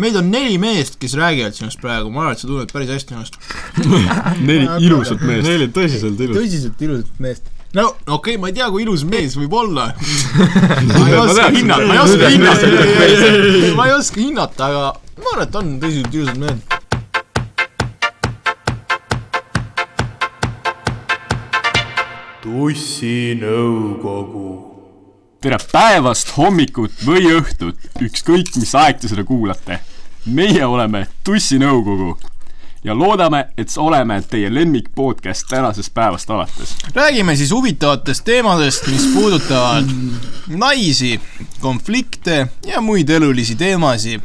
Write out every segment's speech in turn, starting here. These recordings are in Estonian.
meid on neli meest, kes räägivad sinust praegu, ma arvan, et sa tunned päris hästi ennast. neli ilusat meest. Neli tõsiselt ilus. tõsiselt ilusat meest. no okei okay,, ma ei tea, kui ilus mees võib olla. ma ei oska hinnata, ma ei oska hinnata, ma ei oska hinnata, aga ma arvan, et on tõsiselt ilusad mehed. tussinõukogu. Tere päevast, hommikut või õhtut, ükskõik mis aeg te seda kuulate. meie oleme Tussinõukogu ja loodame, et oleme teie lemmik podcast tänasest päevast alates. räägime siis huvitavatest teemadest, mis puudutavad naisi, konflikte ja muid elulisi teemasid.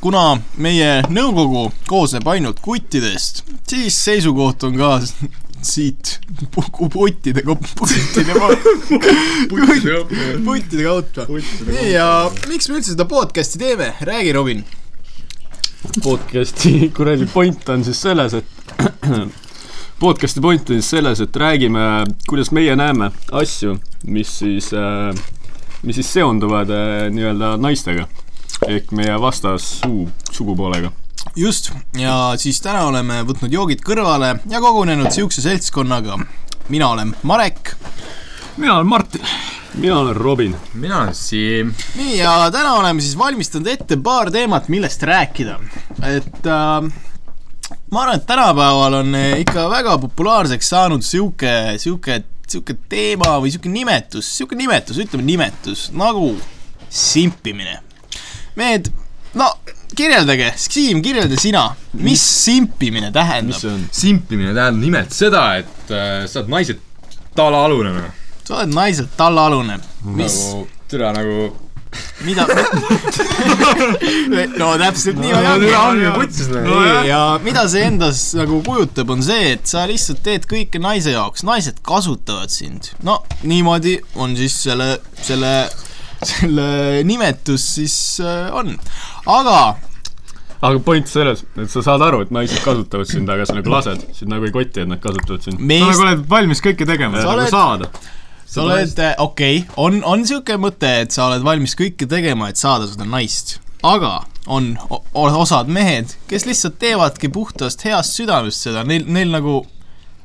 kuna meie nõukogu koosneb ainult kuttidest, siis seisukoht on ka siit pu- puttide, puttide kaupa. nii ja miks me üldse seda podcast'i teeme, räägi, Robin. podcast'i kuradi point on siis selles, et podcast'i point on siis selles, et räägime, kuidas meie näeme asju, mis siis äh,, mis siis seonduvad äh, nii-öelda naistega ehk meie vastas suu, sugupoolega. just, ja siis täna oleme võtnud joogid kõrvale ja kogunenud siukse seltskonnaga. mina olen Marek mina olen Martin. mina olen Robin. mina olen Siim. nii, ja täna oleme siis valmistanud ette paar teemat, millest rääkida. et äh, ma arvan, et tänapäeval on eh, ikka väga populaarseks saanud sihuke, sihuke, sihuke teema või sihuke nimetus, sihuke nimetus, ütleme nimetus nagu simpimine. mehed, no kirjeldage, Siim, kirjelda sina, mis simpimine tähendab? on? simpimine tähendab nimelt seda, et äh, sa oled naise talaalune noh. sa oled naiselt tallaalune, mis, nagu, türa nagu. mida no täpselt niimoodi ongi. putsis nagu. Nii, ja mida see endas nagu kujutab, on see, et sa lihtsalt teed kõike naise jaoks, naised kasutavad sind. no niimoodi on siis selle, selle, selle nimetus siis äh, on, aga aga point selles, et sa saad aru, et naised kasutavad sind, aga sa nagu lased, sind nagu ei koti, et nad kasutavad sind. sa meest nagu oled valmis kõike tegema, Sa nagu saada. sa oled, okei okay,, on, on niisugune mõte, et sa oled valmis kõike tegema, et saada seda naist, aga on osad mehed, kes lihtsalt teevadki puhtast heast südamest seda, neil, neil nagu,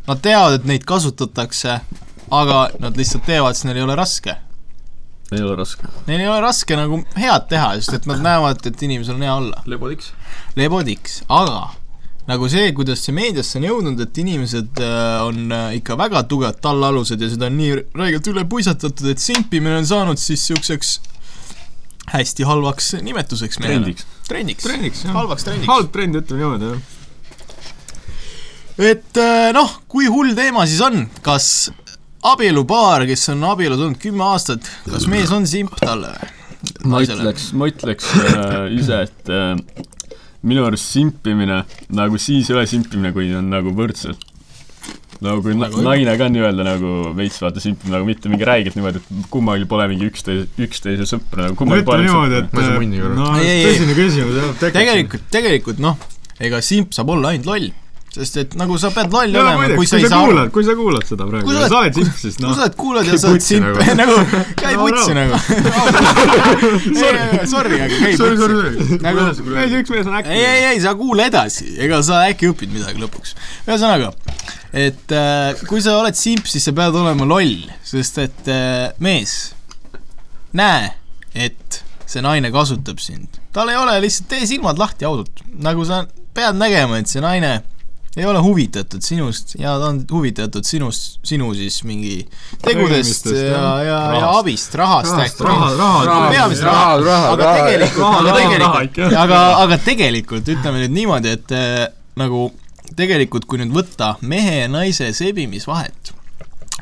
nad teavad, et neid kasutatakse, aga nad lihtsalt teevad, sest neil ei ole raske. Ei ole raske. Neil ei ole raske nagu head teha, sest et nad näevad, et inimesel on hea olla. lebodiks. lebodiks, aga nagu see, kuidas see meediasse on jõudnud, et inimesed äh, on äh, ikka väga tugevad tallaalused ja seda on nii räigelt üle puisatatud, et simpimine on saanud siis siukseks hästi halvaks nimetuseks mehele. trendiks. trendiks, Trendiks, halvaks trendiks. halb trend, ütleme niimoodi jah. et äh, noh, kui hull teema siis on, kas abielupaar, kes on abielus olnud kümme aastat, kas mees on simp talle või? ma ütleks, ma ütleks äh, ise, et äh, minu arust simpimine nagu siis ei ole simpimine, kui on nagu võrdselt. nagu kui na Nagu- naine ka nii-öelda nagu veits vaata simpib nagu mitte mingi räigelt niimoodi, et kummalgi pole mingi üksteise, üksteise sõpra nagu ma kummalgi ütlen pole niimoodi, et Ma ei saa munni korra. no Ei, ei, ei. tõsine küsimus jah, tegelikult, tegelikult noh, ega simp saab olla ainult loll, sest et nagu sa pead loll olema, kui kui sa ei sa saa kuulad, kui sa kuulad seda praegu Kui sa oled- simp, siis kui noh sa, oled kuulad ja sa oled simp, nagu. nagu käi putsi nagu. sorry, aga käi sorry, putsi. sorry, sorry. Nagu- üks mees on äkki. ei, ei, ei, sa kuula edasi, ega sa äkki õpid midagi lõpuks. ühesõnaga, et äh, kui sa oled simp, siis sa pead olema loll, sest et äh, mees, näe, et see naine kasutab sind. tal ei ole lihtsalt, tee silmad lahti ausalt, nagu sa pead nägema, et see naine ei ole huvitatud sinust ja ta on huvitatud sinust, sinu siis mingi tegudest ja, ja, ja Rahast. abist, rahast äkki. raha, raha, peamiselt raha, raha, aga tegelikult, aga tegelikult aga, aga tegelikult ütleme nüüd niimoodi, et äh, nagu tegelikult, kui nüüd võtta mehe ja naise sebimisvahet,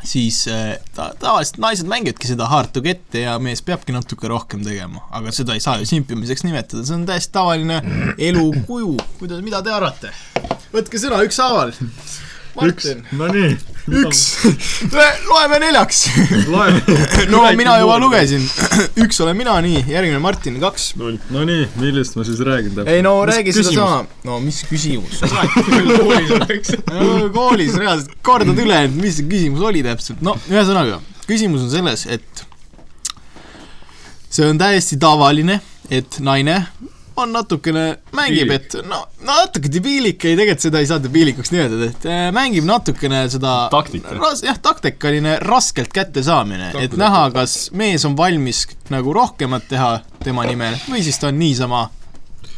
siis äh, ta, tavaliselt naised mängivadki seda hard to get'e ja mees peabki natuke rohkem tegema, aga seda ei saa ju simpimiseks nimetada, see on täiesti tavaline elukuju, kuidas, mida te arvate? Võtke sõna ükshaaval. üks Martin,, no nii. üks, loeme neljaks loeme. no mina juba lugesin, üks olen mina, nii, järgmine Martin, kaks. no nii, millest ma siis räägin täpselt? ei no räägi sedasama, no mis küsimus? no koolis reaalselt kordad üle, et mis see küsimus oli täpselt, no ühesõnaga, küsimus on selles, et see on täiesti tavaline, et naine on natukene, mängib, et no natuke debiilik, ei tegelikult seda ei saa debiilikuks nimetada, et äh, mängib natukene seda Taktika. ras-, jah, taktikaline raskelt kättesaamine, et näha, kas mees on valmis nagu rohkemat teha tema nimel või siis ta on niisama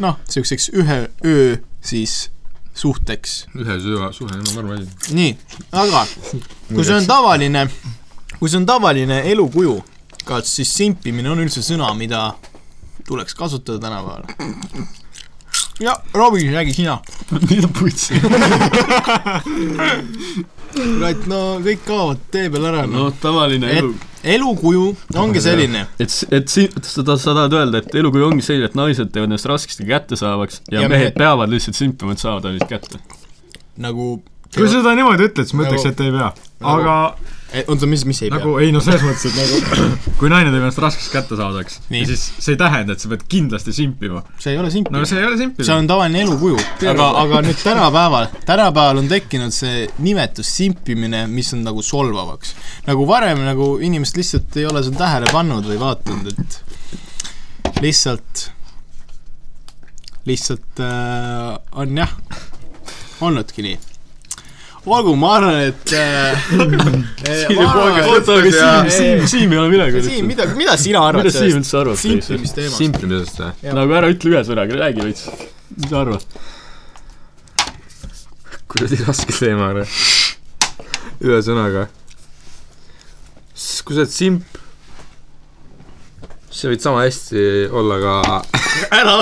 noh, niisuguseks ühe öö siis suhteks. Ühe suve, suhe, arvan, et nii, aga kui see on tavaline, kui see on tavaline elukuju, kas siis simpimine on üldse sõna, mida tuleks kasutada tänapäeval? ja Robin, räägi sina. mida putsi? kurat, no kõik kaovad tee peal ära, no noh. tavaline elu. elukuju ongi selline. et, et si-, seda sa tahad öelda, et elukuju ongi selline, et naised teevad ennast raskesti kättesaavaks ja, Ja mehed mehed- peavad lihtsalt simpima, et saada neid kätte. nagu kui sa seda niimoodi ütled, siis ma ütleks, Nagu- et ei pea. nagu- aga Eh, oota, mis, mis ei pea? nagu ei no selles mõttes, et nagu kui naine teeb ennast raskeks kättesaadavaks, siis see ei tähenda, et sa pead kindlasti simpima. see ei ole simpimine no see ei ole simpimine. see on tavaline elukuju, aga, aga nüüd tänapäeval, tänapäeval on tekkinud see nimetus simpimine, mis on nagu solvavaks. nagu varem nagu inimesed lihtsalt ei ole seda tähele pannud või vaadanud, et lihtsalt, lihtsalt äh, on jah, olnudki nii. olgu, ma arvan, et äh, Siim, Ei, Siim, ei ole midagi Siim, mida, mida sina arvad mida Siim üldse arvab sellest? simpimisteemast? simplimisest või? Nagu ära ütle ühe sõnaga, räägi veits. mis sa arvad? kuradi raske teema, ühesõnaga. kui sa oled simp, sa võid sama hästi olla ka ära,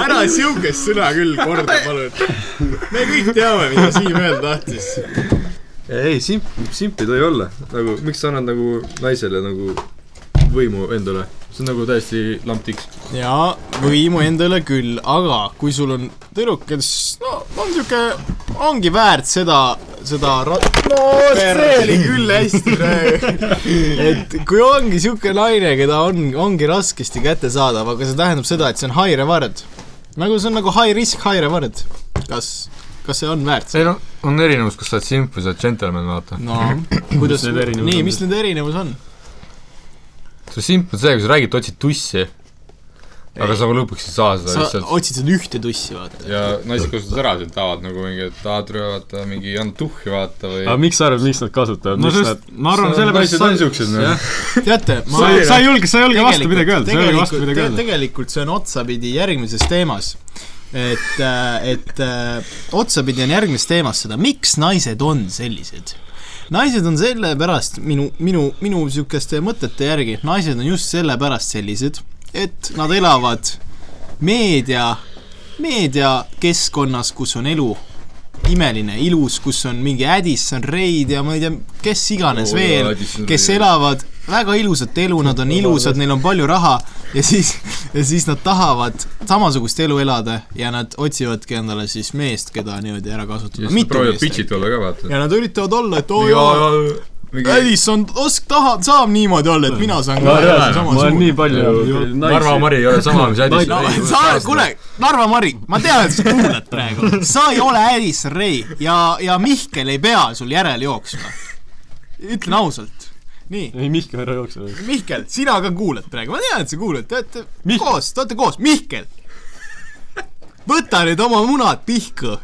ära siukest sõna küll korda, palun. me kõik teame, mida Siim öelda tahtis. ei, simp, simp ei tohi olla, nagu miks sa annad nagu naisele nagu võimu endale, see on nagu täiesti lamptiks. jaa, võimu endale küll, aga kui sul on tüdruk, kes no on siuke, ongi väärt seda, seda ra- no see oli küll hästi praegu. et kui ongi siuke naine, keda on, ongi raskesti kättesaadav, aga see tähendab seda, et see on high reward. nagu see on nagu high risk, high reward. kas, kas see on väärt? ei noh, on erinevus, kas sa oled simp või sa oled džentelmen, vaata. no kuidas nii, on mis need erinevus on? See simp on see, kui sa räägid, otsid tussi, aga sa lõpuks ei saa seda sa lihtsalt. otsid seda ühte tussi, vaata. ja naised kasutavad ära sind tahavad nagu mingi, et tahad vaata mingi anda tuhhi vaata või aga miks sa arvad, miks nad kasutavad, no sest nad, ma arvan, sellepärast naised on siuksed, noh. teate, ma sa ei, julge, sa ei julge vastu midagi öelda, sa ei julge vastu tegelikult, midagi öelda. tegelikult see on otsapidi järgmises teemas. et, et äh, otsapidi on järgmises teemas seda, miks naised on sellised naised on sellepärast minu, minu, minu niisuguste mõtete järgi, naised on just sellepärast sellised, et nad elavad meedia, meediakeskkonnas, kus on elu imeline, ilus, kus on mingi Addison Reid ja ma ei tea, kes iganes oh, veel kes elavad väga ilusat elu, nad on ilusad, neil on palju raha ja siis, ja siis nad tahavad samasugust elu elada ja nad otsivadki endale siis meest, keda niimoodi ära kasutada. ja siis nad proovivad pitch'it olla ka, vaata. ja nad üritavad olla, et oo oh, jaa, Addison osk-, tahab, saab niimoodi olla, et mina saan ma ka reaalselt, ma olen samasugune nii palju Narva Mari ei ole sama, mis Addis no sa, kuule, Narva Mari, ma tean, et sa kuulad praegu, sa ei ole Addison Ray ja, ja Mihkel ei pea sul järele jooksma. ütlen ausalt, nii. ei Mihkel ära jookse. Mihkel, sina ka kuulad praegu, ma tean, et sa kuulad, te olete Mihkel. koos, te olete koos, Mihkel. võta nüüd oma munad pihku.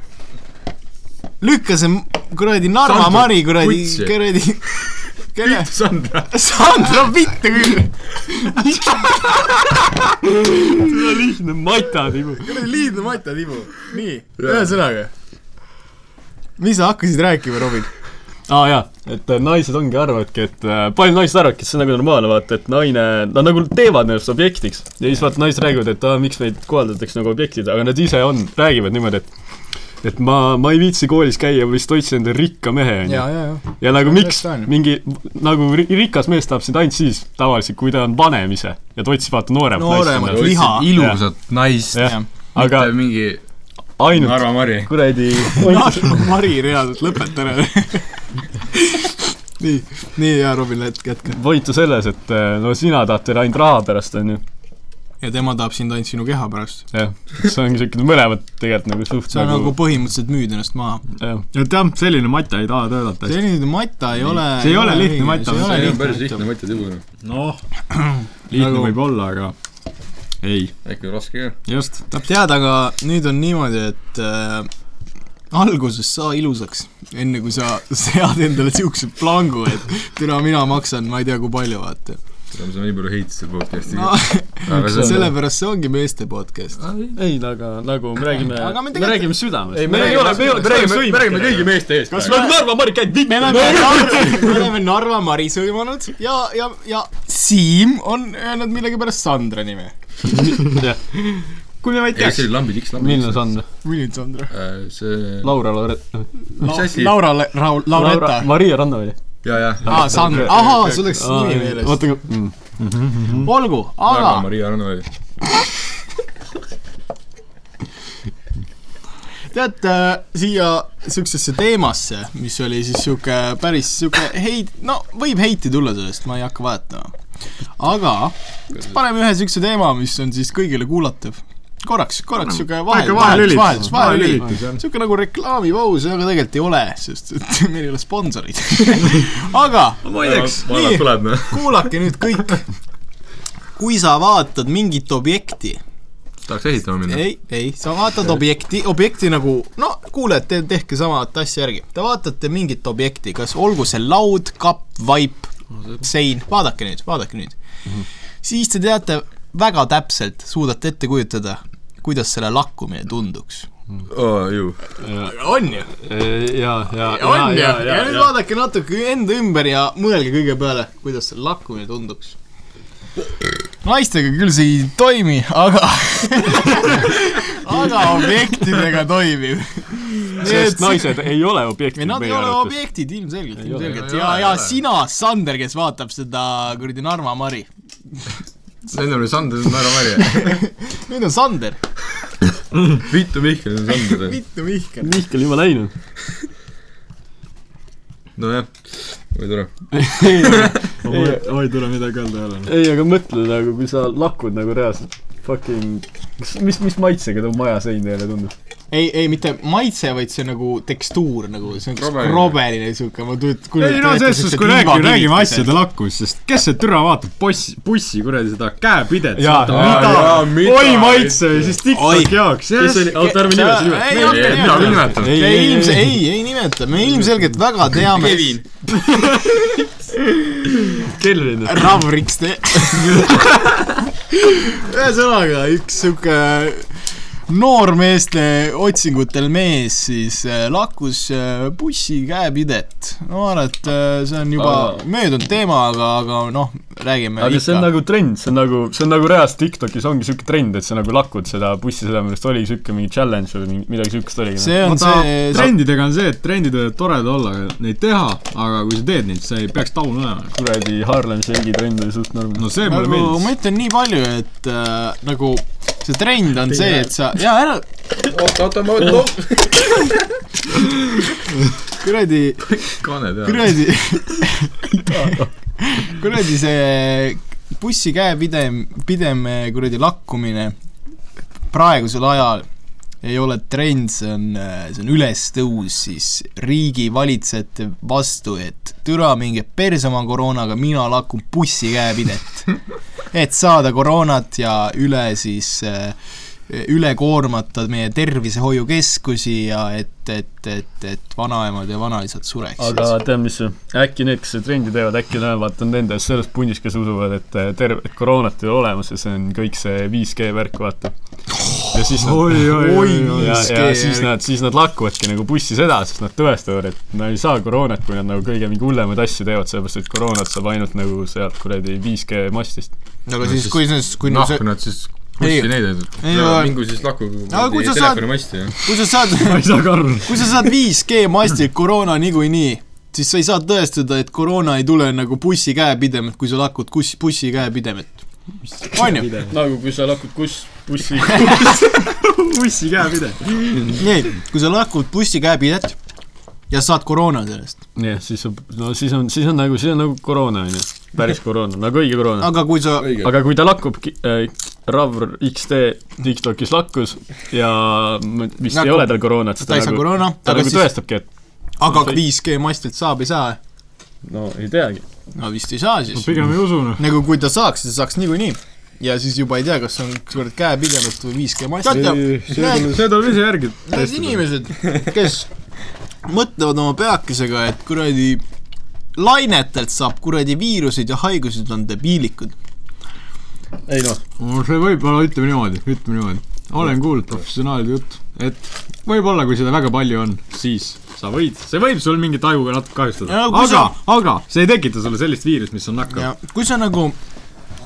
lükka see kuradi Narva Sandra, Mari kuradi, kuradi, kelle, Sandra. Sandra mitte küll, on lihtne matatibu. kuradi liidne matatibu, nii, ühesõnaga. mis sa hakkasid rääkima, Robin? Aa ah, jaa, et äh, naised ongi arvavadki, et äh, paljud naised arvavadki, et see on nagu normaalne, vaata, et naine, nad nagu teevad ennast objektiks. ja siis vaata, naised räägivad, et aa, miks meid kohaldatakse nagu objektid, aga nad ise on, räägivad niimoodi, et et ma, ma ei viitsi koolis käia, ma lihtsalt otsin endale rikka mehe, onju. ja, ja, ja. ja nagu miks mingi, nagu ri- rikas mees tahab sind ainult siis tavaliselt, kui ta on vanem ise ja ta otsib vaata nooremat Nooremat naist. liha. ilusat naist, mitte aga mingi ainult Narva Mari. kuradi Narva Mari reaalselt, lõpeta ära. nii, nii hea, Robin, jätka. võitu selles, et äh, no sina tahad teile ainult raha pärast, onju. ja tema tahab sind ainult sinu keha pärast. jah, see ongi siuke mõlemad tegelikult nagu suht sa nagu põhimõtteliselt müüd ennast maha. et jah, selline mata ei taha töötada. selline mata ei ole See ei ole lihtne mata, see ei ole päris lihtne mata. matjatibu. noh, lihtne Nagu- võib olla, aga ei, äkki on raske ka. just, tead, aga nüüd on niimoodi, et äh, alguses saa ilusaks, enne kui sa sead endale siukse plangu, et türa, mina maksan, ma ei tea, kui palju, vaata. me saame nii palju heita selle podcast'i no sellepärast see ongi meeste podcast. ei, aga nagu me räägime, Aga me räägime südamest. ei, me ei ole, me ei ole, me räägime me räägime kõigi meeste eest. kas me oleme Narva Mari käinud Narva, me oleme Narva Mari sõimanud ja, ja, ja Siim on öelnud millegipärast Sandra nime. kui me vaid ei, see teaks. oli Lambi Tiks, Lambi milline. Sandra? milline Sandra? see, Laura Lauret-, mis asi? Laura, Laura, Laureta. Maria Rannaväli. ja, ja. aa, Sandra, ahaa, sul läks nimi meeles. oota, mm. olgu, Narva aga Maria Rannaväli. tead äh, siia siuksesse teemasse, mis oli siis sihuke päris sihuke heit-, no võib heiti tulla sellest, ma ei hakka vahetama. aga paneme ühe siukse teema, mis on siis kõigile kuulatav. korraks, korraks sihuke vahel, Väike vaheldus, vahelülitus. vaheldus, vahelülitus. Vahelülitus, jah. sihuke nagu reklaamipaus, aga tegelikult ei ole, sest et meil ei ole sponsorid. aga ma ei teaks. Nii. noh. kuulake nüüd kõik. kui sa vaatad mingit objekti, tahaks ehitama minna. ei, ei, sa vaatad objekti, objekti nagu, no kuulajad, te tehke samat asja järgi. Te vaatate mingit objekti, kas olgu see laud, kapp, vaip, sein, vaadake nüüd, vaadake nüüd mm. -hmm. siis te teate väga täpselt, suudate ette kujutada, kuidas selle lakkumine tunduks. oo, ju. on ju? ja, ja, on ju, ja nüüd vaadake natuke enda ümber ja mõelge kõige peale, kuidas see lakkumine tunduks. naistega küll see ei toimi, aga aga objektidega toimib. sest naised ei ole objektid ei, nad ei ole arvates. objektid ilmselgelt, ilmselgelt ja, ja sina, Sander, kes vaatab seda kuradi Narva Mari. Enne oli Sander Narva Mari. nüüd on Sander, Vittu Mihkel on Sander. vittu Mihkel. Mihkel juba näinud. nojah, oi tore. ei, oi, tule midagi öelda ei ole. ei, aga mõtle nagu, kui sa lakud nagu reaalselt fucking, mis, mis maitsega too maja sein teile tundub? ei, ei mitte maitse, vaid see nagu tekstuur nagu, see on Krobeline. siuke, ma tujut-. ei no selles suhtes, kui räägime, räägime asjade lakkust, sest kes see türa vaatab boss, bussi kuradi seda käepidet, oi maitse siis. TikToki jaoks, kes oli, oota, ärme nimesi Ei, nimeta. ei mina. Ei, ei, ei, ilmse-, ei. ei, nimeta, me ilmselgelt väga teame. Kevin. Kelvin. Ravriks te-. ühesõnaga, üks sihuke noormeeste otsingutel mees siis äh, lakkus äh, bussi käepidet. ma arvan, et äh, see on juba Aa. möödunud teema, aga, aga noh, räägime aga see on nagu trend, see on nagu, see on nagu reaalselt TikTokis ongi siuke trend, et sa nagu lakud seda bussi, selle meelest oli siuke mingi challenge või mingi midagi siukest oligi. see on vaata see, trendidega on see, et trendid võivad toredad olla, neid teha, aga kui sa teed neid, sa ei peaks taun olema. kuradi Harlem Shake trend oli suht normaalne. no see mulle nagu ma meeldis. ütlen nii palju, et äh, nagu see trend on see, et sa, jaa, ära oota, oota, ma võtan. kuradi, Kane teab. kuradi, kuradi see bussi käepidem, pidem kuradi lakkumine praegusel ajal ei ole trend, see on, see on ülestõus siis riigi valitsejate vastu, et türa minge perse oma koroonaga, mina lakun bussi käepidet. Et saada koroonat ja üle siis äh, üle koormata meie tervishoiukeskusi ja et, et, et, et vanaemad ja vanaisad sureksid. aga tead, mis, äkki need, kes seda trendi teevad, äkki vaata on nende selles pundis, kes usuvad, et eh, terve, et koroonat ei ole olemas ja see on kõik see 5G värk, vaata. ja siis nad oi, oi, oi, oi. ja, 5G ja siis nad, siis nad lakuvadki nagu bussis edasi, sest nad tõestavad, et nad ei saa koroonat, kui nad nagu kõige mingi hullemaid asju teevad, sellepärast et koroonat saab ainult nagu sealt kuradi 5G mastist. Aga siis, kui see, kui noh, see, kui nad siis bussi Ei. neid, Ei, aga- mingu siis laku Aga kui sa saad- telefonimasti ja kui sa saad, ma ei saa ka aru. kui sa saad 5G mastilt koroona niikuinii, siis sa ei saa tõestada, et koroona ei tule nagu bussi käepidemet, kui sa lakud kus-, bussi käepidemet. on ju? nagu kui sa lakud kus, bussi bussi käepide. nii, kui sa lakud bussi käepidet ja saad koroona sellest, jah, siis on, no siis on, siis on nagu, siis on nagu koroona, on ju. Päris koroona, nagu õige koroona. aga kui sa, õige. aga kui ta lakkub äh,, Ravr XD TikTokis lakkus ja vist Nakku- ei ole tal koroonat, siis ta ei saa nagu, koroona, ta aga nagu siis, tõestabki, et aga 5G mastilt saab, ei saa? no ei teagi. no vist ei saa siis. pigem ei usu, noh. nagu kui ta saaks, ta saaks niikuinii. ja siis juba ei tea, kas on kurat käepidemust või 5G mast. see see tuleb ise järgi Need inimesed, kes mõtlevad oma peakesega, et kuradi lainetelt saab kuradi viiruseid ja haigused on debiilikud. ei noh, no see võib olla, ütleme niimoodi, ütleme niimoodi. olen kuulnud professionaalide juttu, et võib-olla kui seda väga palju on, siis sa võid, see võib sul mingit ajuga natuke kahjustada kui aga, aga see ei tekita sulle sellist viirust, mis on nakkav ja. kui sa nagu,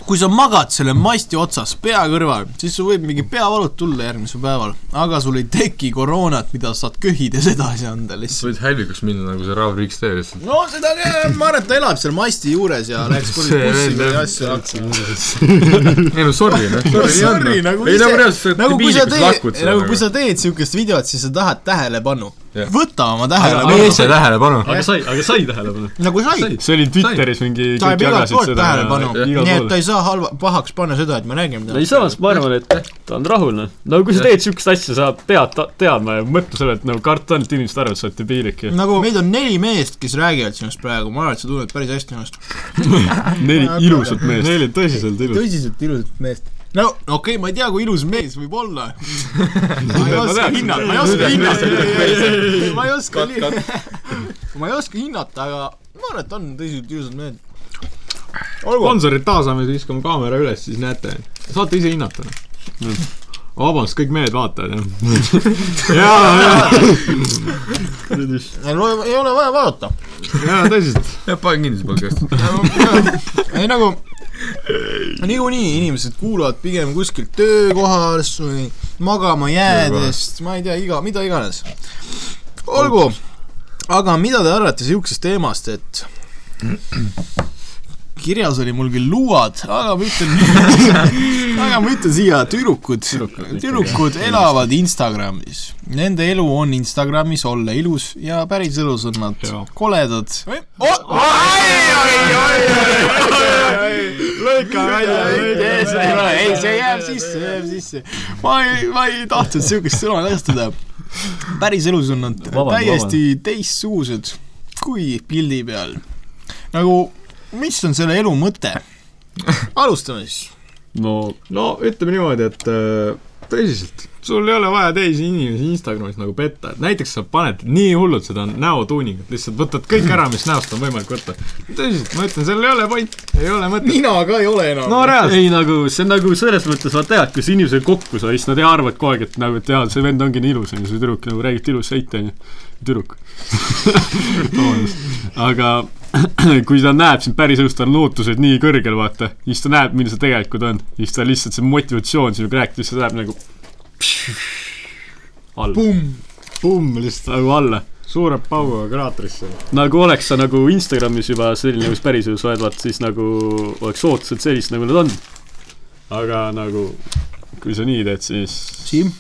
kui sa magad selle masti otsas pea kõrval, siis sul võib mingi peavalud tulla järgmisel päeval, aga sul ei teki koroonat, mida sa saad köhides edasi anda sa lihtsalt. võid hälvikuks minna nagu see Raul Riks tee lihtsalt. no seda ma arvan, et ta elab seal masti juures ja läheks kuradi bussiga ja asju. ei no sorry noh, sorry, nagu nagu kui sa teed, nagu kui sa teed siukest videot, siis sa tahad tähelepanu. Võta oma aga tähelepanu. mees sai tähelepanu. aga sai, aga sai tähelepanu? nagu sai. see oli Twitteris mingi, saab igalt poolt seda tähelepanu, nii et ta ei saa halva, pahaks panna seda, et me räägime ei samas ma arvan, et ta on rahul noh. no kui sa teed siukest asja, sa pead teadma ja mõtle selle, et nagu karta on, et inimesed arvavad, et sa oled debiilik ja nagu meid on neli meest, kes räägivad sinust praegu, ma arvan, et sa tunned päris hästi ennast. neli ilusat meest. Neil oli tõsiselt ilus. tõsiselt ilusat meest. No okei okay,, ma ei tea, kui ilus mees võib olla. ma ei oska hinnata, ma ei oska hinnata. ma ei oska, ma ei oska hinnata, aga ma arvan, et on tõsiselt ilusad mehed. sponsorid taasame, siis viskame kaamera üles, siis näete. saate ise hinnata. vabandust, kõik mehed vaatavad, jah. jaa, jaa, ei ole vaja vaadata. jaa, tõsiselt. jah, panen kinni see podcast. ei nagu, niikuinii inimesed kuulavad pigem kuskilt töökohas või magama jäädes, ma ei tea, iga, mida iganes. olgu, aga mida te arvate siuksest teemast, et kirjas oli mul küll luuad, aga ma ütlen, aga ma ütlen siia tüdrukud, tüdrukud elavad Instagramis. Nende elu on Instagramis olla ilus ja päriselus on nad koledad. Lõika välja, ei, see jääb sisse, jääb sisse. ma ei, ma ei tahtnud siukest sõna kasutada. päriselus on nad Vabandan, täiesti teistsugused kui pildi peal. nagu, mis on selle elu mõte? alustame siis. no no ütleme niimoodi, et äh, tõsiselt, sul ei ole vaja teisi inimesi Instagramis nagu petta, et näiteks sa paned nii hullult seda näotuuningut, lihtsalt võtad kõik ära, mis näost on võimalik võtta. tõsiselt, ma ütlen, seal ei ole point, ei ole mõtet. mina ka ei ole enam. no reaalselt, ei nagu see on nagu selles mõttes vaata jah, et kui sa inimesega kokku saad, siis nad ei arva, et kogu aeg, et nagu, et jaa, see vend ongi nii ilus, onju, see tüdruk nagu räägib ilusaid, onju. tüdruk. aga kui ta näeb sind päriselus, tal on ootused nii kõrgel, vaata, siis ta näeb, milline sa tegelikult on. siis ta lihtsalt, see motivatsioon sinuga rääkida, siis ta läheb nagu alla, pumm. lihtsalt nagu alla. suure pauguga kraatrisse. nagu oleks sa nagu Instagramis juba selline, kus päriselus oled, vaata siis nagu oleks ootused sellised, nagu nad on. aga nagu, kui sa nii teed, siis Siim,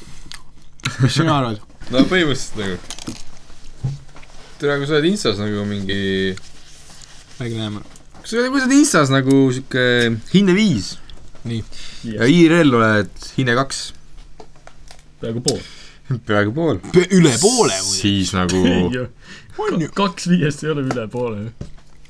mis sina arvad? no põhimõtteliselt nagu. tere, kui sa oled Instas nagu mingi, kui sa kui sa oled Instas nagu sihuke hinne viis Nii. ja IRL oled hinne kaks, peaaegu pool. peaaegu pool, üle poole muidugi. siis nagu on ju, kaks viiest ei ole üle poole.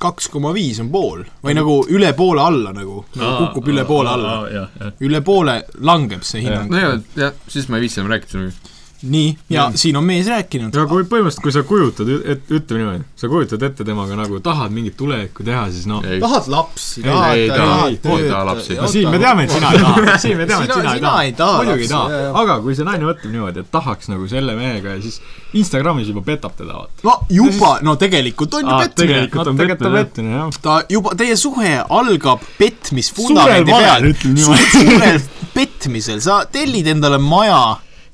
kaks koma viis on pool või nagu üle poole alla nagu, nagu kukub üle poole alla. üle poole langeb see hinnang. no ja, jah, siis ma ei viitsi enam rääkida sinuga. nii, ja siin on mees rääkinud. ja kui põhimõtteliselt, kui sa kujutad, et ütleme niimoodi, sa kujutad ette temaga nagu tahad mingit tulevikku teha, siis no ei, tahad lapsi, Ei, tahad, tahad ei taha lapsi. no siin me teame, et sina ei taha, siin me teame, et Sina- sina ei taha muidugi ei taha, aga kui see naine mõtleb niimoodi, et tahaks nagu selle mehega ja siis Instagramis juba petab teda, vaata. no juba, no tegelikult on ju petmine. tegelikult on petmine, jah. ta juba, teie suhe algab petmisvundamendi Suurel peal valel,. ütleme niimoodi. suurel petmisel, sa tellid endale maja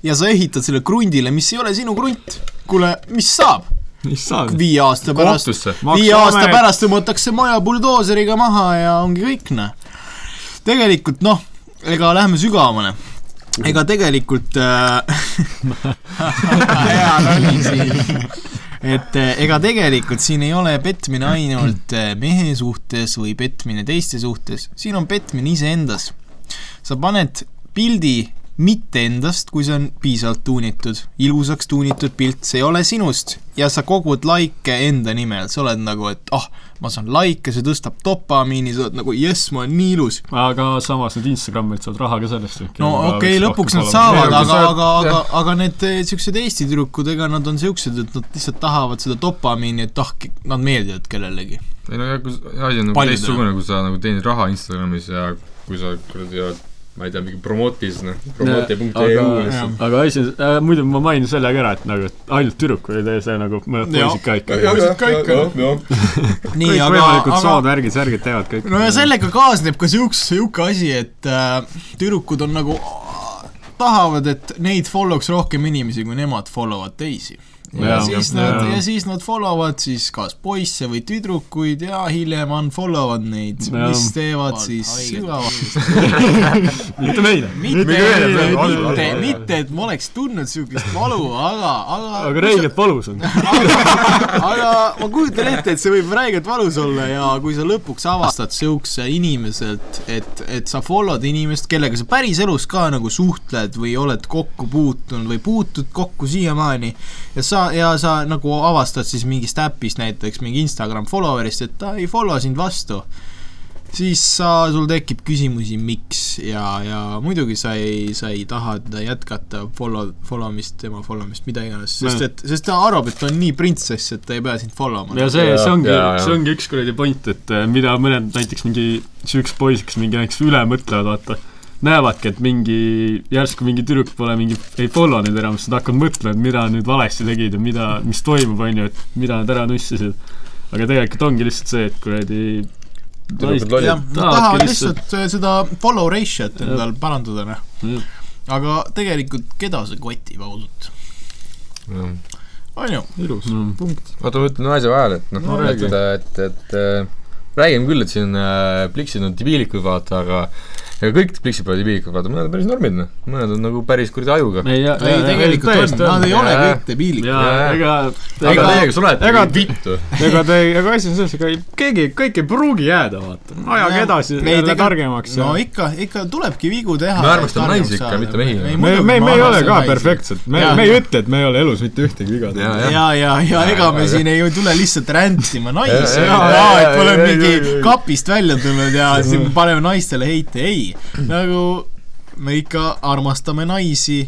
ja sa ehitad selle krundile, mis ei ole sinu krunt. kuule, mis saab mis saab? viie aasta pärast? viie aasta pärast tõmmatakse maja buldooseriga maha ja ongi kõik, noh. tegelikult noh, ega lähme sügavamale. ega tegelikult äh, hea nali siin. et äh, ega tegelikult siin ei ole petmine ainult äh, mehe suhtes või petmine teiste suhtes, siin on petmine iseendas. sa paned pildi mitte endast, kui see on piisavalt tuunitud, ilusaks tuunitud pilt, see ei ole sinust ja sa kogud likee enda nimel, sa oled nagu, et ah, ma saan likee, see tõstab dopamiini, sa oled nagu jess, ma olen nii ilus. aga samas need Instagramid saavad raha ka sellest ju. no okei okay,, lõpuks nad saavad, Aga aga aga, aga need eh, siuksed Eesti tüdrukud, ega nad on siuksed, et nad lihtsalt tahavad seda dopamiini, et ah, nad meeldivad kellelegi. ei no jah, kui asi on nagu teistsugune, kui sa nagu teenid raha Instagramis ja kui sa kuradi oled ma ei tea, mingi promotid, noh, promote.ee aga- lihtsalt. aga asi äh,, muidu ma mainin selle ka ära, et nagu et ainult tüdrukuid ei tee see nagu mõned poisid ka ikka. jah, ka ikka. nii, kõik aga, võimalikud sood, värgid, särgid teevad kõik. no ja sellega kaasneb ka siuks-, siuke asi, et äh, tüdrukud on nagu tahavad, et neid follow'ks rohkem inimesi, kui nemad follow avad teisi. Ja Jaa, siis nad, ja. siis nad follow avad siis kas poisse või tüdrukuid ja hiljem unfollow avad neid, mis teevad siis sügavalt mitte meile. mitte, mitte, mitte, et ma oleks tundnud siukest valu, aga, aga aga räigelt valus on. aga ma kujutan ette, et see võib räigelt valus olla ja kui sa lõpuks avastad siukse inimeselt, et, et sa follow'd inimest, kellega sa päriselus ka nagu suhtled või oled kokku puutunud või puutud kokku siiamaani ja sa, ja sa nagu avastad siis mingist äpist näiteks mingi Instagram follower'ist, et ta ei follow sind vastu, siis sa, sul tekib küsimusi, miks ja, ja muidugi sa ei, sa ei taha teda jätkata follow, follow mist, tema follow mist, mida iganes, sest et, sest ta arvab, et ta on nii printsess, et ta ei pea sind follow ma. ja see, see ongi see ongi üks kuradi point, et äh, mida mõned näiteks mingi siuksed poisid, kes mingi näiteks üle mõtlevad, vaata, näevadki, et mingi, järsku mingi tüdruk pole mingi, ei follow neid enam, siis nad hakkavad mõtlema, et mida nüüd valesti tegid ja mida, mis toimub, on ju, et mida nad ära nussisid. aga tegelikult ongi lihtsalt see, et kuradi Tüdrukud lollid. jah, nad tahavad lihtsalt- seda follow ratio't endal parandada, noh. Aga tegelikult keda see kotib ausalt, on ju? ilus mm.. oota, ma ütlen ühe asja vahele, et noh No räägi. et, et, et äh, räägime küll, et siin äh, pliksid on debiilikud, vaata, aga ega kõik pliksid pole debiilikud, vaata, mõned on päris normid, noh. mõned on nagu päris kuradi ajuga. ei, ei, tegelikult on, nad ei ole kõik debiilid. ja Jaa. ega aga Ega- teiega, olete ega- vittu. ega ta ei, aga asi on selles, ega keegi, kõik ei pruugi jääda, vaata. ajage edasi, jälle targemaks ja no ikka, ikka tulebki vigu teha. Me armastame naisi ikka, mitte mehi. me, me, me ei ole ka. perfektsed, me, me ei ütle, et me ei ole elus mitte ühtegi viga teinud. ja, ja, ja ega me siin ei tule lihtsalt rändima naisi, Ja, et ja, ja, ja, me oleme ja, ja, mingi ja, ja. kapist välja tulnud ja siin paneme naistele heite, ei. Nagu me ikka armastame naisi,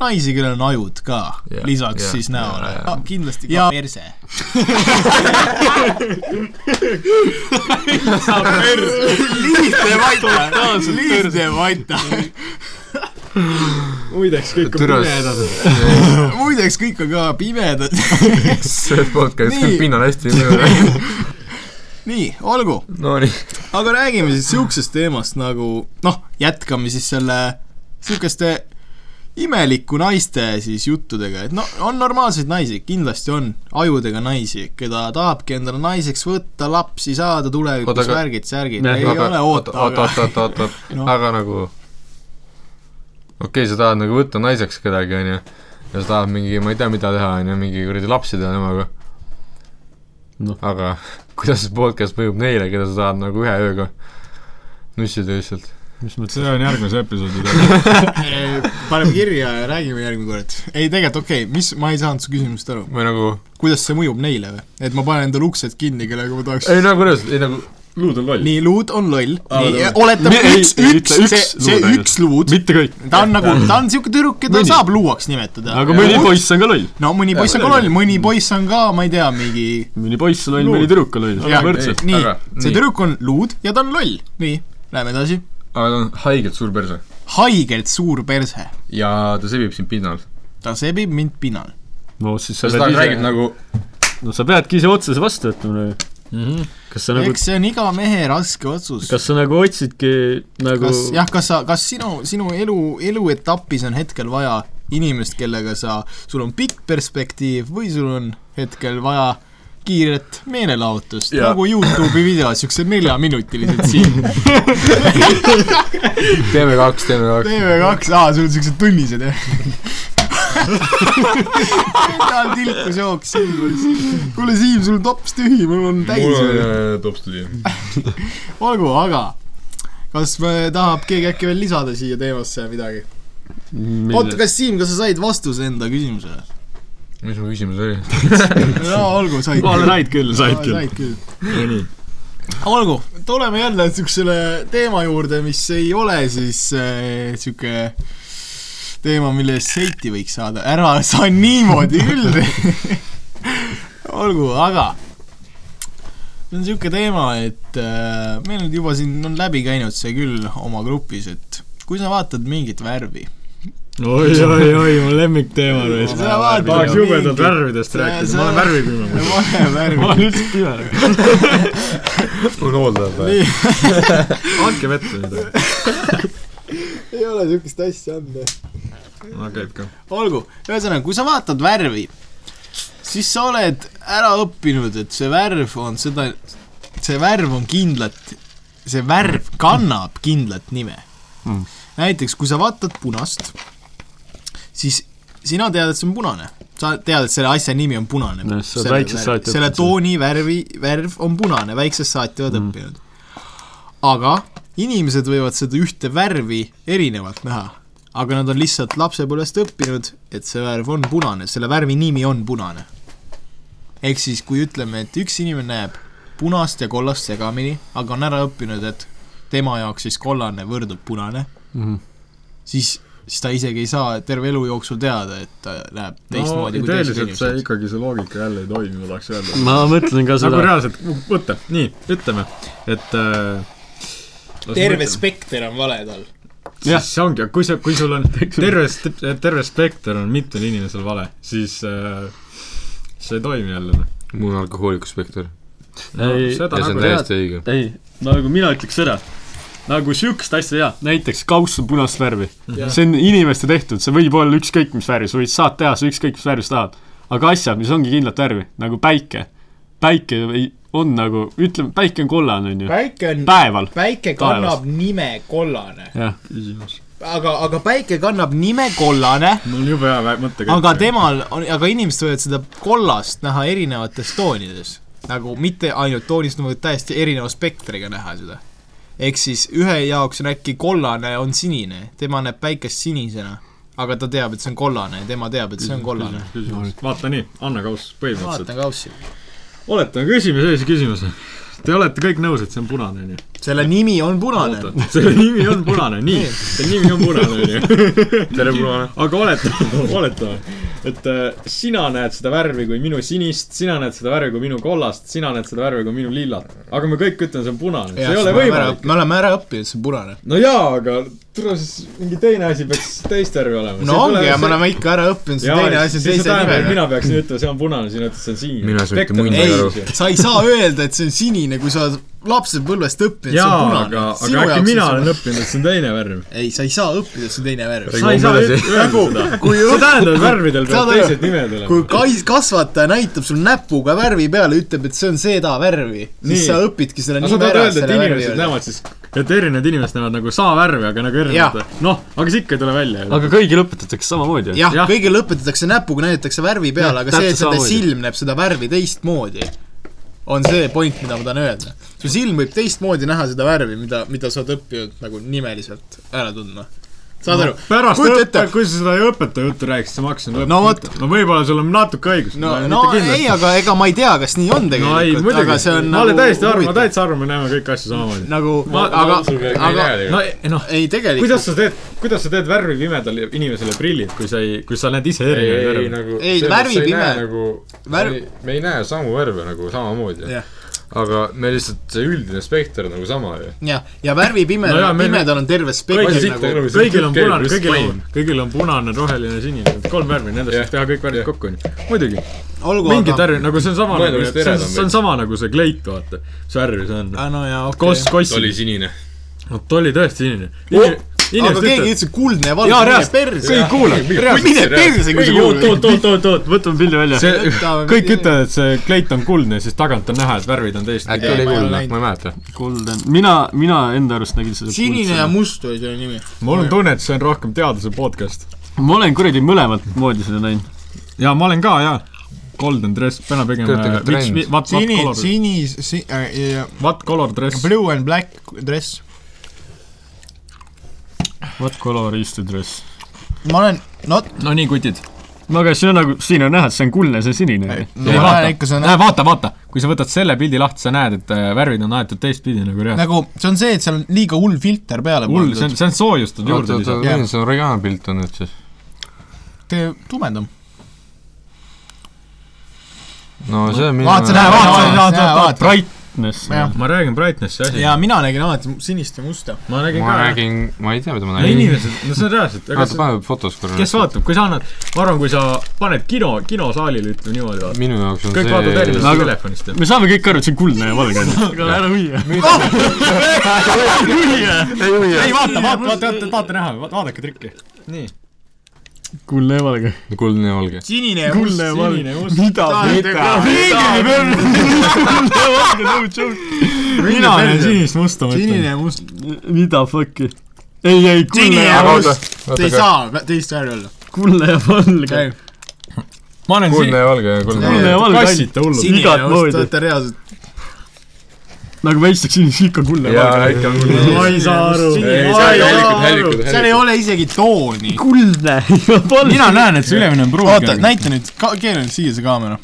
naisi, kellel on ajud ka Ja,, lisaks ja, siis näole ja. no,. kindlasti ka ja. perse. lihtne vaita, lihtne vaita. muideks, kõik on Türa- pimedad. muideks kõik on ka pimedad. see podcast Nii. küll pinnal hästi. nii, olgu, Nonii. aga räägime siis siuksest teemast nagu noh, jätkame siis selle siukeste imeliku naiste siis juttudega, et no on normaalseid naisi, kindlasti on ajudega naisi, keda tahabki endale naiseks võtta, lapsi saada tulevikus, aga- värgid, särgid, ei ole oota, oot, aga oot, oot, oot, oot, Noh. aga nagu okei okay,, sa tahad nagu võtta naiseks kedagi, onju, ja sa tahad mingi, ma ei tea, mida teha, onju, mingi kuradi lapsi teha temaga Noh. aga kuidas see podcast mõjub neile, keda sa tahad nagu ühe ööga nussida lihtsalt? mis see mõttes? on järgmise episoodi teema. paneme kirja ja räägime järgmine kord. ei, tegelikult okei okay,, mis, ma ei saanud su küsimusest aru, või nagu, kuidas see mõjub neile või? et ma panen endale uksed kinni, kellega ma tahaks ei nagu kuidas, ei nagu luud on loll. nii, luud on loll, Aa, nii oletame üks, üks, see, see üks luud, mitte kõik. ta on nagu, ta on siuke tüdruk, keda Mõni. saab luuaks nimetada. aga mõni poiss on ka loll. no mõni poiss on ka loll, mõni poiss on ka, ma ei tea, mingi mõni poiss on loll, mõni tüdruk on loll. Nii Aga,, see tüdruk on luud ja ta on loll, nii, läheme edasi. aga ta on haigelt suur perse haigelt suur perse, ja ta sebib sind pinnal. ta sebib mind pinnal. no siis sa pead räägid ise, nagu, no sa peadki ise otsuse vastu võtma. Kas sa nagu, eks see on iga mehe raske otsus. kas sa nagu otsidki nagu kas, jah, kas sa, kas sinu, sinu elu, eluetapis on hetkel vaja inimest, kellega sa, sul on pikk perspektiiv või sul on hetkel vaja kiiret meelelahutust, nagu Youtube'i videod, siuksed neljaminutilised siin. teeme kaks, teeme kaks. TV2, aa, sul on siuksed tunnised, jah? tal tilkus jooks silmas. kuule, Siim, sul tops tühi, mul on täis mul on äh, top stuudio. olgu, aga kas me tahab keegi äkki veel lisada siia teemasse midagi? oota, kas Siim, kas sa said vastuse enda küsimusele? mis mu küsimus oli? no olgu, said said küll, said küll. said küll. no nii, olgu, tuleme jälle niisugusele teema juurde, mis ei ole siis niisugune äh, teema, mille eest seiti võiks saada, ära sa niimoodi küll. olgu, aga see on niisugune teema, et äh, meil on juba siin on läbi käinud see küll oma grupis, et kui sa vaatad mingit värvi, oi, oi, oi, mu lemmikteema raisk. Tahaks jubedalt värvidest rääkida, sa- ma olen värvipime muidu. pane värvi ma. olen üldse pime. mul hooldajad või? nii, andke vett või midagi. ei ole niisugust asja anda. no käib ka. olgu, ühesõnaga, kui sa vaatad värvi, siis sa oled ära õppinud, et see värv on seda, see värv on kindlat, see värv kannab kindlat nime Mm. näiteks, kui sa vaatad punast, siis sina tead, et see on punane. sa tead, et selle asja nimi on punane saati selle õppinud tooni värvi, värv on punane, väiksest saati oled Mm. õppinud. aga inimesed võivad seda ühte värvi erinevalt näha aga nad on lihtsalt lapsepõlvest õppinud, et see värv on punane, selle värvi nimi on punane. ehk siis, kui ütleme, et üks inimene näeb punast ja kollast segamini, aga on ära õppinud, et tema jaoks siis kollane võrdub punane, Mhm. siis, siis ta isegi ei saa terve elu jooksul teada, et ta näeb no teistmoodi kui teised ideeliselt see inimesed. ikkagi, see loogika jälle ei toimi, ma tahaks öelda. ma mõtlen ka nagu seda, reaalselt, võta, nii, ütleme, et äh, terve spekter on vale tal. jah, see ongi, kui sa, kui sul on terve, terve spekter on mitmel inimesel vale, siis äh, see ei toimi jälle. noh. mul on alkohooliku spekter. ei, seda ja see on nagu täiesti õige. ei, nagu mina ütleks seda, nagu siukest asja jaa, näiteks kauss on punast värvi. see on inimeste tehtud, see võib olla ükskõik mis värvi, sa võid saad teha see ükskõik mis värvi sa tahad. aga asjad, mis ongi kindlat värvi, nagu päike, päike ei, on nagu, ütleme, päike on kollane, on ju, päike on, päeval, päike kannab nime kollane. jah. küsimus. aga, aga päike kannab nime kollane mul on jube hea mõttekäik. aga temal on, aga inimesed võivad seda kollast näha erinevates toonides. nagu mitte ainult toonist, nad võivad täiesti erineva spektriga näha seda. ehk siis ühe jaoks on äkki kollane on sinine, tema näeb päikest sinisena, aga ta teab, et see on kollane ja tema teab, et see on kollane. vaata nii, Anna Kauss põhimõtteliselt. vaatan kaussi. oletame, küsime sellise küsimuse. Te olete kõik nõus, et see on punane, onju? selle nimi on punane. selle nimi on punane, nii, selle nimi on punane, onju. tere, punane. aga oletame, oletame, et äh, sina näed seda värvi kui minu sinist, sina näed seda värvi kui minu kollast, sina näed seda värvi kui minu lillat. aga me kõik ütleme, see on punane, see ei ole võimalik. me oleme ära õppinud, see on punane. no jaa, aga tule siis mingi teine asi peaks teist värvi olema. no ongi ja me oleme ikka ära õppinud, see teine asi on teise nimega. mina peaksin ütlema, see on punane, sina ütled, see on sinine. Mina ei saa mitte ei aru. sa ei saa öelda, et see on sinine, kui sa lapsepõlvest õppinud, see on, punane aga, aga äkki mina olen õppinud, et see on teine värv. ei, sa ei saa õppida, et see on teine värv. Sa ei saa seda. kui see tähendab, et värvidel peavad teised nimed olema. kui kais-, kasvataja näitab sul näpuga värvi peale, ütleb, et see on seda värvi, siis sa õpidki selle aga sa nime tahad ära öelda, et inimesed näevad siis, et erinevad inimesed näevad nagu sama värvi, aga nagu erinevad. noh, aga see ikka ei tule välja. aga kõigil õpetatakse samamoodi. jah Jah., kõigile õpetatakse näpuga, näidatakse värvi peale, aga see, et nende silm näeb seda värvi teistmoodi, on see point, mida ma tahan öelda. Su silm võib teistmoodi näha seda värvi, mida, mida sa oled õppinud nagu nimeliselt ära tundma. saad aru? pärast õppe kui sa seda õpetaja juttu rääkisid, siis ma hakkasin No vot. no võib-olla sul on natuke õigus. no, no ei, aga ega ma ei tea, kas nii on no ei, tegelikult, muidugi aga see on. ma olen täiesti arvan, ma täitsa arvan, me näeme kõiki asju samamoodi. nagu, Ma- aga, aga no ei- noh, ei tegelikult kuidas sa teed, kuidas sa teed värvi pimedale inimesele prillid, kui sa ei, kui sa näed ise erinevaid värve? nagu Ei, värvi pime- nagu värv- me ei näe samu värve nagu samamoodi Jah. Aga me lihtsalt, see üldine spekter on nagu sama ju. jah, ja värvi pime No meil- pimedal on terve spekter siit nagu kõigil on punane, kõigil on kõigil on punane, roheline, sinine, kolm värvi, nendest saab teha kõik värvid Jah. kokku, onju. muidugi, olgu mingid värvid, nagu see on sama nagu, see on, see on sama nagu see kleit, vaata, mis värvi see on. ah, no jaa, okei koss, koss ta, oli sinine. no ta oli tõesti sinine. Aga keegi ütles kuldne ja valge, mine perse kõik. kuulavad. mine perse, kui sa oot, oot, kuulad. oot, oot, oot, võtame pildi välja. see, kõik ütlevad, et see kleit on kuldne, siis tagant on näha, et värvid on teist. äkki oli kuldne, ma ei mäleta. Golden, mina, mina enda arust nägin seda sinine ja must oli selle nimi. mul on tunne, et see on rohkem teaduse podcast. ma olen kuradi mõlemat moodi seda näinud. jaa, ma olen ka, jaa. Golden dress, peame pigem which, trend. what, what sini, color, sinis, si- äh,, what color dress. blue and black dress. What color is the dress? ma olen, no no nii, kutid. no aga see on nagu, siin on näha, et see on kuldne, see on sinine. ma vaata näen ikka, see on näe vaata, vaata, kui sa võtad selle pildi lahti, sa näed, et äh, värvid on aetud teistpidi nagu reaalselt. nagu, see on see, et seal on liiga hull filter peale hull, see on, see on soojustatud juurde oota, oota, lihtsalt. milline see originaalpilt on nüüd siis? tee tumedam. no see on Vaata, minu näe, vaata, vaata, näe, vaata, vaata. vaata, brightness ma räägin brightnessi asi. ja mina nägin alati sinist ja musta. ma nägin ma ka. räägin, ma ei tea, mida ma nägin. inimesed, no see on reaalselt, vaata, pane fotos korra. kes vaatab, kui sa annad, ma arvan, kui sa paned kino, kinosaalile, ütleme niimoodi, vaata. minu jaoks on kõik vaatavad see erinevat Nagu- telefonist me saame kõik aru, et see on kuldne ja valge. aga ära hüüa. ei vaata, vaata, vaata, vaata, vaata näha, vaadake trikki. nii. Kuldne ja valge. kuldne ja valge. sinine ja must, kuldne ja valge sinine ja. must. mida? mina olen sinist musta, ma sinine ja must. mida fuck'i? ei, ei, kuldne sinine ja must. Te ei saa teist värvi olla. kuldne ja valge. ma olen kuldne siin, ja valge ja kuldne Kuldne ja valge. kassite hullud. sinine igat must, moodi. olete reaalselt. Nagu ma istuksin ikka kuldne ja jaa, ikka on kuldne. ma ei saa aru. Seal ei ole isegi tooni. kuldne mina näen, et see ülemine on pruun. oota, näita nüüd, keera nüüd siia see kaamera.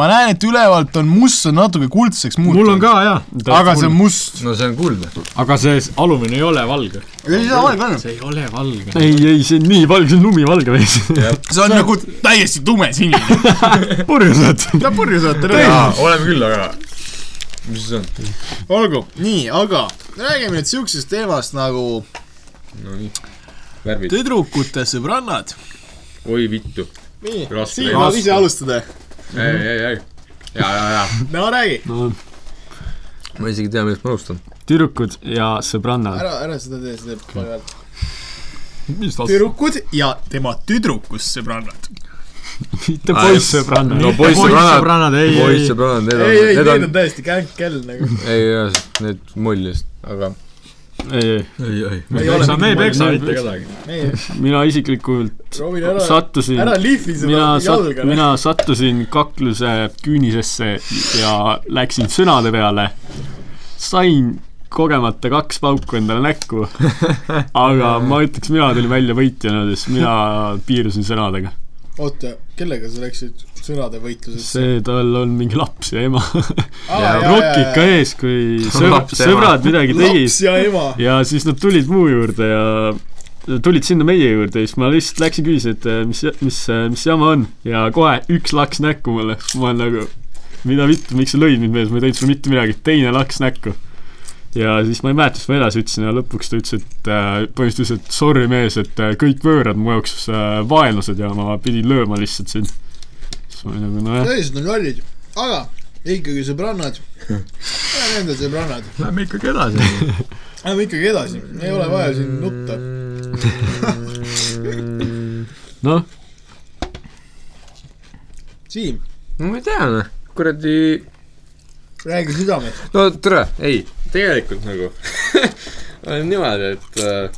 ma näen, et ülevalt on must, see on natuke kuldseks muutunud. mul on ka jaa. aga see on must. no see on kuldne. aga see alumine ei ole valge. ei saa valge olla. see ei ole valge. ei, ei, see on nii valge, see on lumivalge veits. see on nagu täiesti tume sinine. purjused. ta purju saate jaa, oleme küll, aga mis see on? olgu, nii, aga räägime nüüd siuksest teemast nagu no nii, värvid. tüdrukute sõbrannad. oi vittu. nii, Siim teema. tahad ise alustada? ei, ei, ei. ja, ja, ja. no räägi. no ma isegi ei tea, millest ma alustan. tüdrukud ja sõbrannad. ära, ära seda tee, see teeb palju häält. mis ta tüdrukud ja tema tüdrukust sõbrannad. Mitte Aa, poissõbrannad. no poissõbrannad, sõbrannad, ei, ei, on, ei, ei, need on täiesti känk-kell nagu. ei, need mullis, aga ei, ei, ei, ei. Ei me ei saa, me ei peksa mitte kedagi. mina isiklikult ära, sattusin, mina sat-, mina sattusin kakluse küünisesse ja läksin sõnade peale. sain kogemata kaks pauku endale näkku, aga ma ütleks, mina tulin välja võitjana, sest mina piirdusin sõnadega. oota, kellega sa läksid sõnade võitlusesse? see, tal on mingi laps ja ema. Jaa, rokk ikka ees, kui sõb- Laps ja ema. sõbrad midagi tegid laps ja ema. ja siis nad tulid mu juurde ja tulid sinna meie juurde ja siis ma lihtsalt läksin küsisin, et eh, mis, mis, mis jama on ja kohe üks laks näkku mulle, ma olen nagu mida vittu, miks sa lõid mind mees, ma ei teinud sulle mitte midagi, teine laks näkku. Ja siis ma ei mäleta, mis ma edasi ütlesin ja lõpuks ta ütles, et äh, põhimõtteliselt, et sorry mees, et äh, kõik võõrad mu jaoks äh, vaenlased ja ma pidin lööma lihtsalt sind. siis ma olin nagu nojah, tõeliselt on kallid, aga ikkagi sõbrannad. Lähme enda sõbrannad. Lähme ikkagi edasi. Lähme ikkagi edasi, ei ole vaja siin nutta. noh, Siim, no ma ei tea, noh, kuradi räägi südamet. no tere, ei, tegelikult nagu on niimoodi, et äh,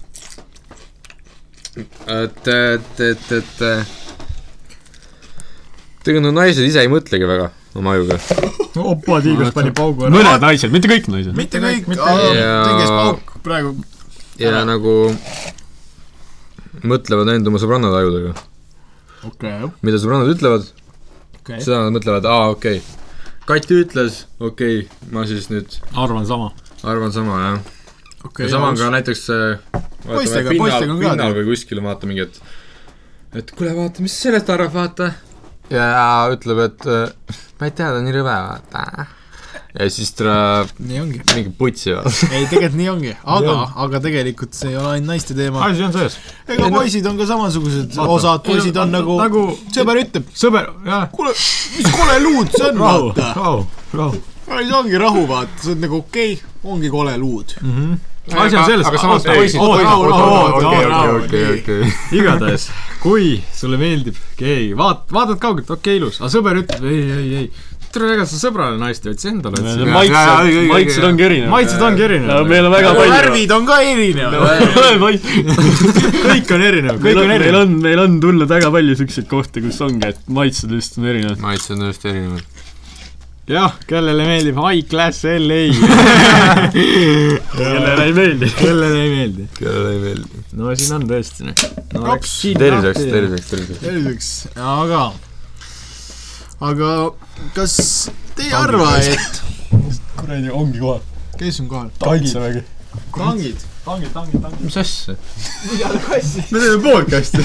et, et, et, et äh, tegelikult no naised ise ei mõtlegi väga oma ajuga. opa, tiigas pani paugu ära. mõned naised, mitte kõik naised. mitte kõik, mitte kõik. Ja- pauk praegu. ja nagu mõtlevad ainult oma sõbrannade ajudega. okei, mida sõbrannad ütlevad, okei. seda nad mõtlevad, aa okei okay.. Kati ütles, okei okay,, ma siis nüüd arvan sama. arvan sama, jah. okei ja sama on ka näiteks äh, Poistega- poistega on ka pinnal või kuskil vaata mingi, et et kuule, vaata, mis sellest arvab, vaata. ja ütleb, et äh, ma ei tea, ta on nii rõve, vaata. Ja siis ta nii ongi. mingi putsi, vaata. ei, tegelikult nii ongi, aga, aga tegelikult see ei ole ainult naiste teema. asi on sees. ega poisid on ka samasugused, Vaata. osad poisid on nagu, nagu sõber ütleb, sõber, jah. kuule, mis kole luud see on, rahu, vaata. rahu, rahu. siis ongi rahu, vaata, see on nagu okei okay,, ongi kole luud. asi on selles, aga samas poisid- okei. igatahes, kui sulle meeldib gei, vaat-, vaatad kaugelt, okei okay,, ilus, aga sõber ütleb ei, ei, ei, tere, ega sa sõbrale naist ei otsi, endale otsi. maitsed maitsed ongi erinevad. maitsed ongi erinevad. meil on väga palju. värvid on ka erinevad. kõik on erinev, kõik on meil erinev. on, meil on tulnud väga palju siukseid kohti, kus ongi, et maitsed lihtsalt on erinevad. maitsed on tõesti erinevad. jah, kellele meeldib High Class LA. kellele ei meeldi. kellele ei meeldi. kellele ei meeldi. no siin on tõesti noh. no terviseks, terviseks, terviseks. selliseks, aga, aga kas te ei arva, et kuradi, ongi kohal. kes on kohal? kaitsevägi. tangid. tangid, tangid, tangid. mis asja? me teeme podcast'i.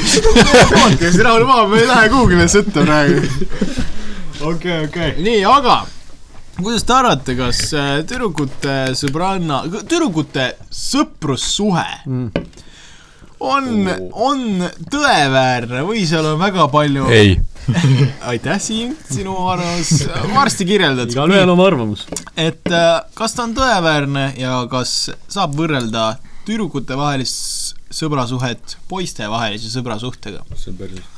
podcast, rahune maha, me ei lähe kuhugile sõtta praegu. okei, okei. nii, aga kuidas te arvate, kas äh, tüdrukute sõbranna, tüdrukute sõprussuhe on, on tõeväärne või seal on väga palju ei. aitäh, Siim, sinu arvamus, varsti kirjeldad. igalühel oma arvamus. et äh, kas ta on tõeväärne ja kas saab võrrelda tüdrukutevahelist sõbrasuhet poistevahelise sõbrasuhtega? see on päris.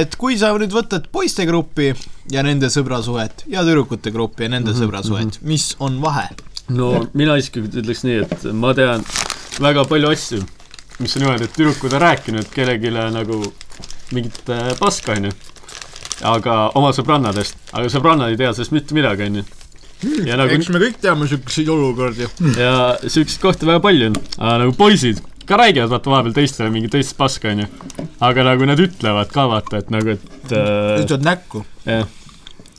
et kui sa nüüd võtad poiste gruppi ja nende sõbrasuhet ja tüdrukute gruppi ja nende sõbrasuhet, mis on vahe? no mina isiklikult ütleks nii, et ma tean väga palju asju, mis on niimoodi, et tüdrukud on rääkinud kellelegi nagu mingit äh, paska, onju. aga oma sõbrannadest, aga sõbrannad ei tea sellest mitte midagi, onju. ja nagu, eks me kõik teame siukseid olukordi. ja siukseid kohti väga palju on, aga nagu poisid ka räägivad vaata vahepeal teistele mingit teist paska, onju. aga nagu nad ütlevad ka vaata, et nagu, et äh, ütlevad näkku jah,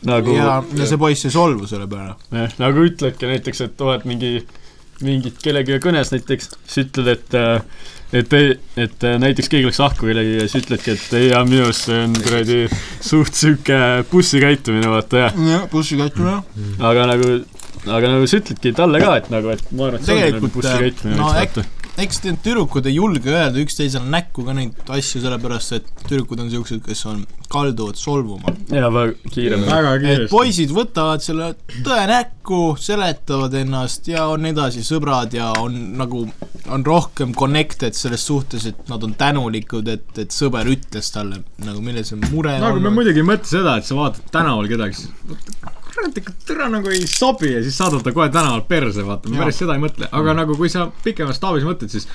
nagu ja, ja see poiss ei solvu selle peale. jah, nagu ütledki näiteks, et oled mingi, mingit kellegagi kõnes näiteks, siis ütled, et äh, et et äh, näiteks keegi läks lahku kellegagi ja siis ütledki, et ei, minu arust see on kuradi suht sihuke bussikäitumine, vaata jah. jah, bussikäitumine. aga nagu, aga nagu sa ütledki talle ka, et nagu, et ma arvan, et see ongi nagu Tegelikult, bussikäitumine no no,, äk- vaata. Eks need tüdrukud ei julge öelda üksteisele näkku ka neid asju, sellepärast et tüdrukud on siuksed, kes on, kalduvad solvuma. ja väga kiiremini. väga et poisid võtavad selle tõe näkku, seletavad ennast ja on edasi sõbrad ja on nagu, on rohkem connected selles suhtes, et nad on tänulikud, et, et sõber ütles talle nagu, milles on mure nagu me muidugi ei mõtle seda, et sa vaatad tänaval kedagi, siis kurat ikka türa nagu ei sobi ja siis saadad ta kohe tänaval perse, vaata, Jaa. päris seda ei mõtle, aga nagu kui sa pikemas staabis mõtled, siis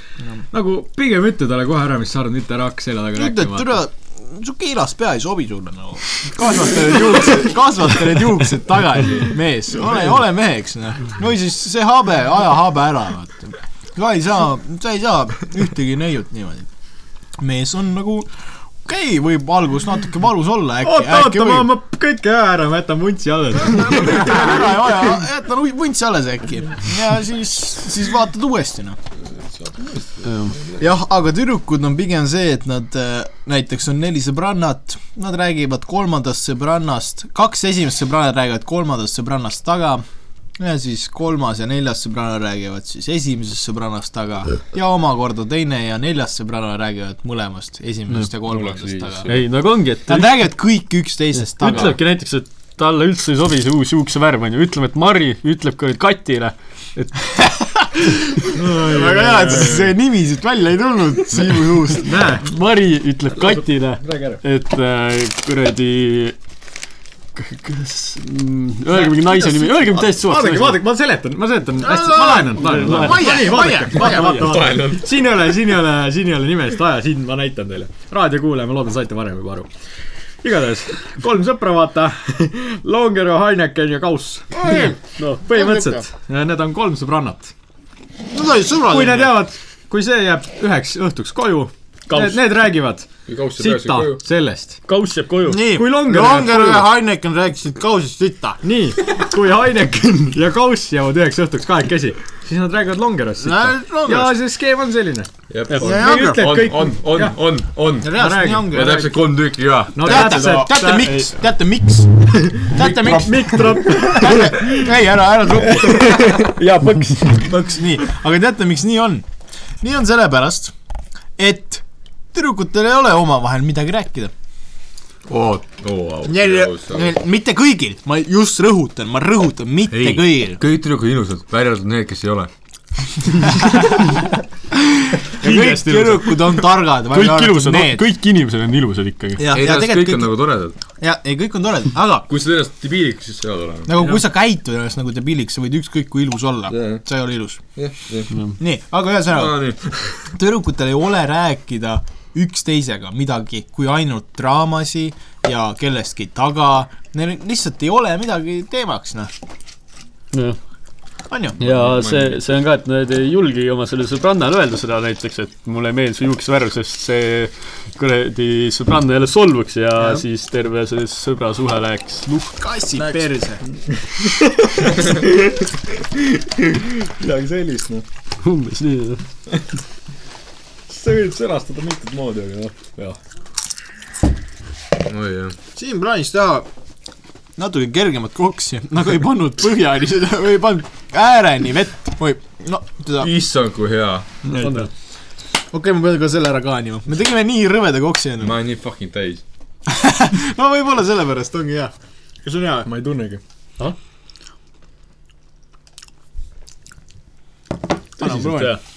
nagu pigem ütle talle kohe ära, mis sa arvad, mitte ära hakka selja taga rääkima. türa, su kiilas pea ei sobi sulle nagu. kasvata need juuksed, kasvata need juuksed tagasi, mees, ole, ole meheks, noh. või siis see habe, aja habe ära, vaata. sa ei saa, sa ei saa ühtegi neiut niimoodi. mees on nagu, okei okay,, võib algus natuke valus olla, äkki, oota, oota, ma, ma kõike aja ära, ma jätan vuntsi alles. ära ei vaja, jäta vunts alles äkki ja siis, siis vaatad uuesti, noh. jah, aga tüdrukud on pigem see, et nad äh, näiteks on neli sõbrannat, nad räägivad kolmandast sõbrannast, kaks esimest sõbrannat räägivad kolmandast sõbrannast taga ja siis kolmas ja neljas sõbranna räägivad siis esimesest sõbrannast taga ja omakorda teine ja neljas sõbranna räägivad mõlemast, esimesest ja kolmandast taga. ei, nagu ongi, et Nad räägivad kõik üksteisest taga. ütlebki näiteks, et talle üldse ei sobi see uus juuksevärv onju, ütleme, et Mari ütleb ka nüüd Katile, väga hea, et see nimi siit välja ei tulnud Siimu suust. Mari ütleb Katile, et äh, kuradi kas, öelge mingi naise nimi, öelge mingi täiesti suvaks vaadake, vaadake, ma seletan, ma seletan hästi, ma laenan, laenan. Maie, Maie, Maie, vaata, siin ei ole, siin ei ole, siin ei ole nimelist vaja, siin ma näitan teile. raadiokuulaja, ma loodan, saite varem juba aru. igatahes, kolm sõpra, vaata. Longer, Heineken ja Kauss. no põhimõtteliselt, need on kolm sõbrannat. Nad kui need jäävad, kui see jääb üheks õhtuks koju. need, need räägivad sita sellest. kauss jääb koju. nii, Kui Longer Longer ja. Heineken rääkisid kausist sitta. nii, kui Heineken ja Kauss jäävad üheks õhtuks kahekesi, siis nad räägivad Longerast sita. Longerast. ja see skeem on selline. on, on kõik-, on, on on, ja. täpselt kolm tükki ka. no teate, teate miks, teate miks? teate miks? mikk tropp ei, ära, ära trupi. ja põks. põks, nii, aga teate, miks nii on? nii on sellepärast, et tüdrukutel ei ole omavahel midagi rääkida. oo, oo, Neil, neil, mitte kõigil, ma just rõhutan, ma rõhutan, mitte Ei. kõigil. kõik tüdrukud ilusad, välja arvatud need, kes ei ole. kõik tüdrukud on targad, kõik ilusad, kõik inimesed on ilusad ikkagi. ja, ei, ja tegelikult kõik on nagu toredad. ja, ei kõik on toredad, aga kui sa ennast debiiliks, siis sa ei ole tore. nagu kui sa käitud ennast nagu debiiliks, sa võid ükskõik kui ilus olla sa ei ole ilus. nii, aga ühesõnaga, nii. tüdrukutel ei ole rääkida üksteisega midagi kui ainult draamasi ja kellestki taga neil lihtsalt ei ole midagi teemaks, noh, on ju? ja see, see on ka, et nad ei julgi oma sellele sõbrannale öelda seda näiteks, et mulle ei meeldi su juuksevärv, sest see kuradi sõbranna jälle solvuks ja, ja. Siis terve see sõbrasuhe läheks luhk. kassi perse. midagi sellist, noh. umbes nii, jah. sa võid sõnastada mitut moodi, aga noh, jah. oi jah. siin plaanis teha natuke kergemat koksi, nagu ei pannud põhjani seda või ei pannud ääreni vett või no seda, issand, kui hea. okei okay,, ma pean ka selle ära kaanima, me tegime nii rõveda koksi enne. ma olen nii fucking täis. no võib-olla sellepärast ongi hea. kas on hea? ma ei tunnegi. anna proovin.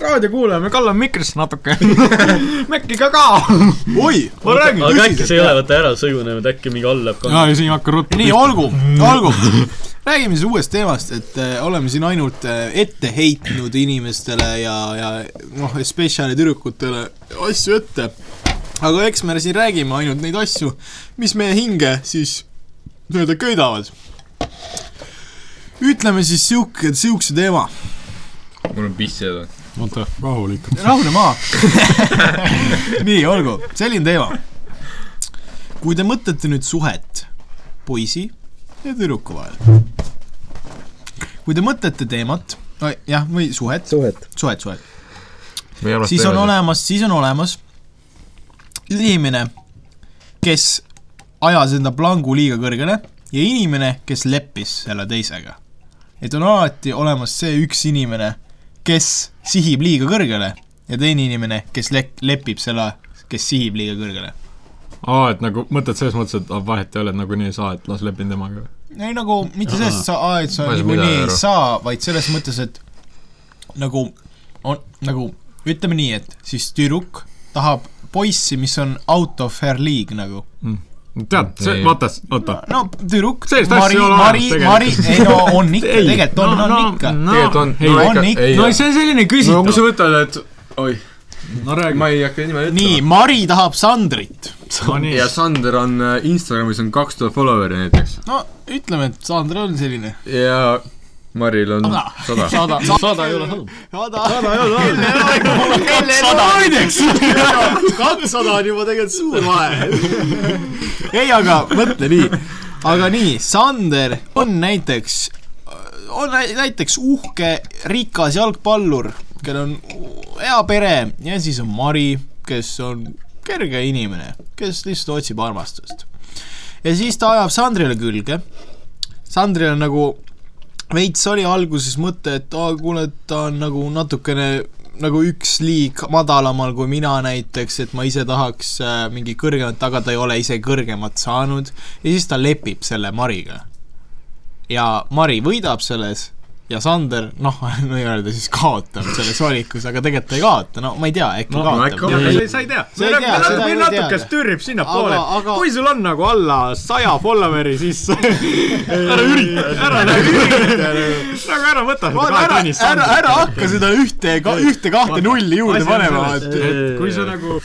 raadiokuulaja, me kallame mikrisse natuke. Mäkki ka ka. oi, ma räägin. aga äkki see ei ole vaata ära sõgunenud, äkki mingi all läheb ka. jaa, ja siin hakkab ruttu. nii, olgu, olgu. räägime siis uuest teemast, et äh, oleme siin ainult äh, ette heitnud inimestele ja, ja noh, spetsiali tüdrukutele asju ette. aga eks me siin räägime ainult neid asju, mis meie hinge siis nii-öelda köidavad. ütleme siis sihuke, sihukese teema. mul on piss jääda. oota, rahulikult. rahune maha. nii, olgu, selline teema. kui te mõtlete nüüd suhet poisi ja tüdruku vahel, kui te mõtlete teemat, jah, või suhet, suhet. suhet, suhet, siis on. olemas, siis on olemas inimene, kes ajas enda plangu liiga kõrgele ja inimene, kes leppis selle teisega. et on alati olemas see üks inimene, kes sihib liiga kõrgele ja teine inimene, kes le-, lepib selle, kes sihib liiga kõrgele. aa, et nagu mõtled selles mõttes, et ah, vahet ei ole, et nagunii ei saa, et las lepin temaga. ei nagu mitte sellest sa, et sa Ma ei saa niikuinii ei saa, vaid selles mõttes, et nagu on, nagu ütleme nii, et siis tüdruk tahab poissi, mis on out of her league nagu. tead, see, Ei. vaata, oota. no tüdruk, Mari, ei ole Mari, Mari, ei no on ikka, Ei. tegelikult on, No, on no, ikka. no. tegelikult on. ei, on ikka. no see on selline no kui küsitav sa. võtad, et oi, no räägi. ma ei hakka nime nii, ütlema. Mari tahab Sandrit. no nii ja. Sander on äh, Instagramis on kaks tuhat follower'i näiteks no ütleme, et Sander on selline. ja Maril on sada. sada, sada ei ole halb. sada, sada ei ole kakssada muideks. kakssada on juba tegelikult suur vahe. ei, aga mõtle nii, aga nii, Sander on näiteks, on nä- näiteks uhke rikas jalgpallur, kellel on hea pere ja siis on Mari, kes on kerge inimene, kes lihtsalt otsib armastust. ja siis ta ajab Sandrile külge. Sandril on nagu veits oli alguses mõte, et aa, kuule, et ta on nagu natukene nagu üks liig madalamal kui mina näiteks, et ma ise tahaks äh, mingi kõrgemat, aga ta ei ole ise kõrgemat saanud ja siis ta lepib selle Mariga. ja Mari võidab selles ja Sander, noh, nii-öelda siis kaotab selles valikus, aga tegelikult ta ei kaota, no ma ei tea, äkki No, kaotab. no,. sa ei tea, Sa ei tea, seda ei või natuke stürrib sinnapoole. Aga-, kui sul on nagu alla saja follower'i, siis ära ürita, ära ürita, nagu ära võta seda kahe ära, tunnist ära, ära hakka seda ühte, ühte kahte nulli juurde panema, et et kui sa nagu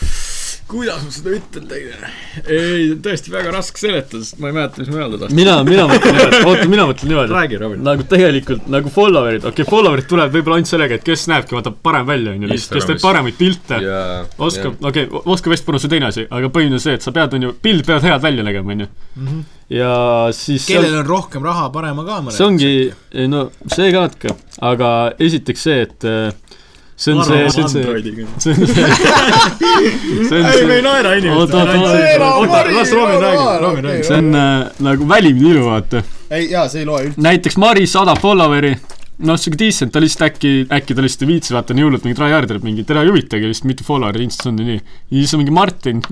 kuidas ma seda ütlen teile? ei, tõesti väga raske seletada, sest ma ei mäleta, mis ma öelda tahtsin. mina, mina mõtlen niimoodi, oota, mina mõtlen niimoodi. räägi, Robin. nagu tegelikult nagu follower'id, okei okay,, follower'id tulevad võib-olla ainult sellega, et kes näebki vaata parem välja, onju, lihtsalt kes teeb paremaid pilte ja oskab, okei okay,, oskab hästi panna, see teine asi, aga põhiline on see, et sa pead, onju, pildid peavad head välja nägema, onju. ja siis kellel on rohkem raha, parema kaamera. see ongi, no see ka natuke, aga esiteks see, et äh, see on see, see on see, see on see, on ei, me ei naera inimestele. las Robin räägib, Robin räägib. see on äh, nagu välimine ilu, vaata. ei, jaa, see ei loe üldse. näiteks Mari sada follower'i, noh, siuke decent, ta lihtsalt äkki, äkki ta lihtsalt ei viitsi vaata nii hullult mingi tryhard ib mingi, teda ei huvitagi lihtsalt mitu follower'i Instas on ja nii. ja siis on mingi Martin.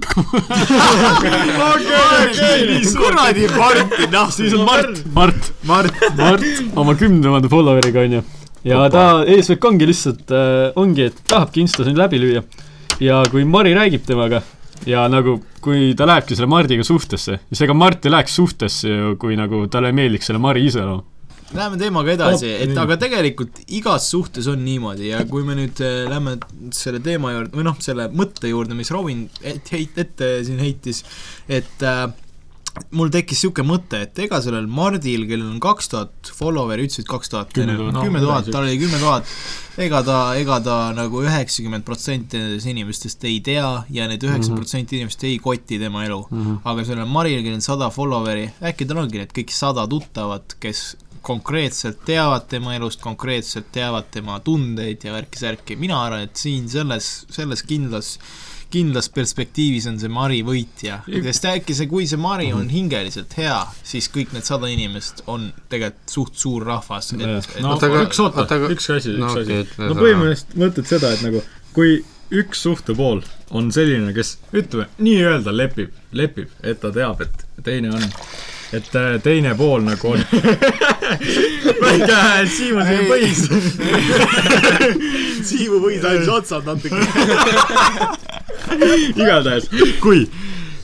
kuradi Martin, noh, siis on Mart, Mart, Mart, Mart oma kümne tuhande follower'iga onju. Ja ta eesmärk ongi lihtsalt äh,, ongi, et tahabki Instas nüüd läbi lüüa. ja kui Mari räägib temaga ja nagu, kui ta lähebki selle Mardiga suhtesse, siis ega Mart ei läheks suhtesse ju, kui nagu talle ei meeldiks selle Mari iseloom. Läheme teemaga edasi, et aga tegelikult igas suhtes on niimoodi ja kui me nüüd äh, lähme selle teema juurde või noh, selle mõtte juurde, mis Robin et, heit, ette siin heitis, et äh, mul tekkis niisugune mõte, et ega sellel Mardil, kellel on kaks tuhat follower'i, ütlesid kaks tuhat, Kümme tuhat. tal oli kümme tuhat, ega ta, ega ta nagu üheksakümmend protsenti nendest inimestest ei tea ja need üheksakümmend protsenti inimest ei koti tema elu. aga sellel Maril, kellel on sada follower'i, äkki tal ongi need kõik sada tuttavat, kes konkreetselt teavad tema elust, konkreetselt teavad tema tundeid ja värki-särki, mina arvan, et siin selles, selles kindlas kindlas perspektiivis on see Mari võitja, sest äkki see, kui see Mari on hingeliselt hea, siis kõik need sada inimest on tegelikult suht suur rahvas, et, et no Oota, aga- üks oota. üks asi, no üks okei, asi ütle no põhimõtteliselt mõtled seda, et nagu kui üks suhtepool on selline, kes ütleme, nii-öelda lepib, lepib, et ta teab, et teine on, et äh, teine pool nagu on väike Siimu siin põis. Siimu võis ainult otsad natuke. igatahes, kui,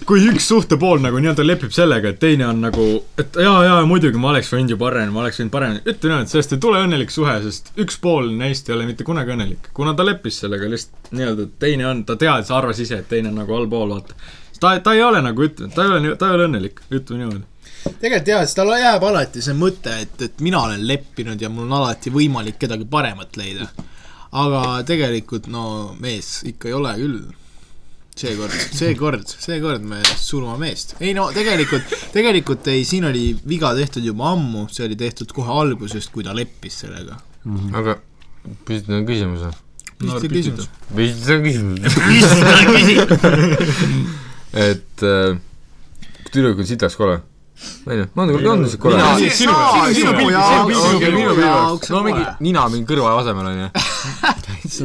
kui üks suhtepool nagu nii-öelda lepib sellega, et teine on nagu, et jaa, jaa, muidugi ma oleks võinud ju paremini, ma oleks võinud paremini, ütle niimoodi, sellest ei tule õnnelik suhe, sest üks pool neist ei ole mitte kunagi õnnelik. kuna ta leppis sellega lihtsalt nii-öelda, et teine on, ta teadis, arvas ise, et teine on nagu allpool, vaata. ta, ta ei ole nagu ütleme, ta ei ole, ta ei ole õnnelik, ütleme niimoodi. Tegelikult jaa, sest tal jääb alati see mõte, et, et mina olen leppinud ja mul on alati võimalik kedagi paremat leida. aga tegelikult no mees ikka ei ole küll. seekord, seekord, seekord me surma meest. ei no tegelikult, tegelikult ei, siin oli viga tehtud juba ammu, see oli tehtud kohe algusest, kui ta leppis sellega. aga püstitan küsimuse. mis see küsimus? püstitan küsimuse. et äh, tüdruk on sitaks kole. onju, nagu, on lihtsalt kole. Sinu, jaoks, no mingi nina mingi kõrva asemel onju.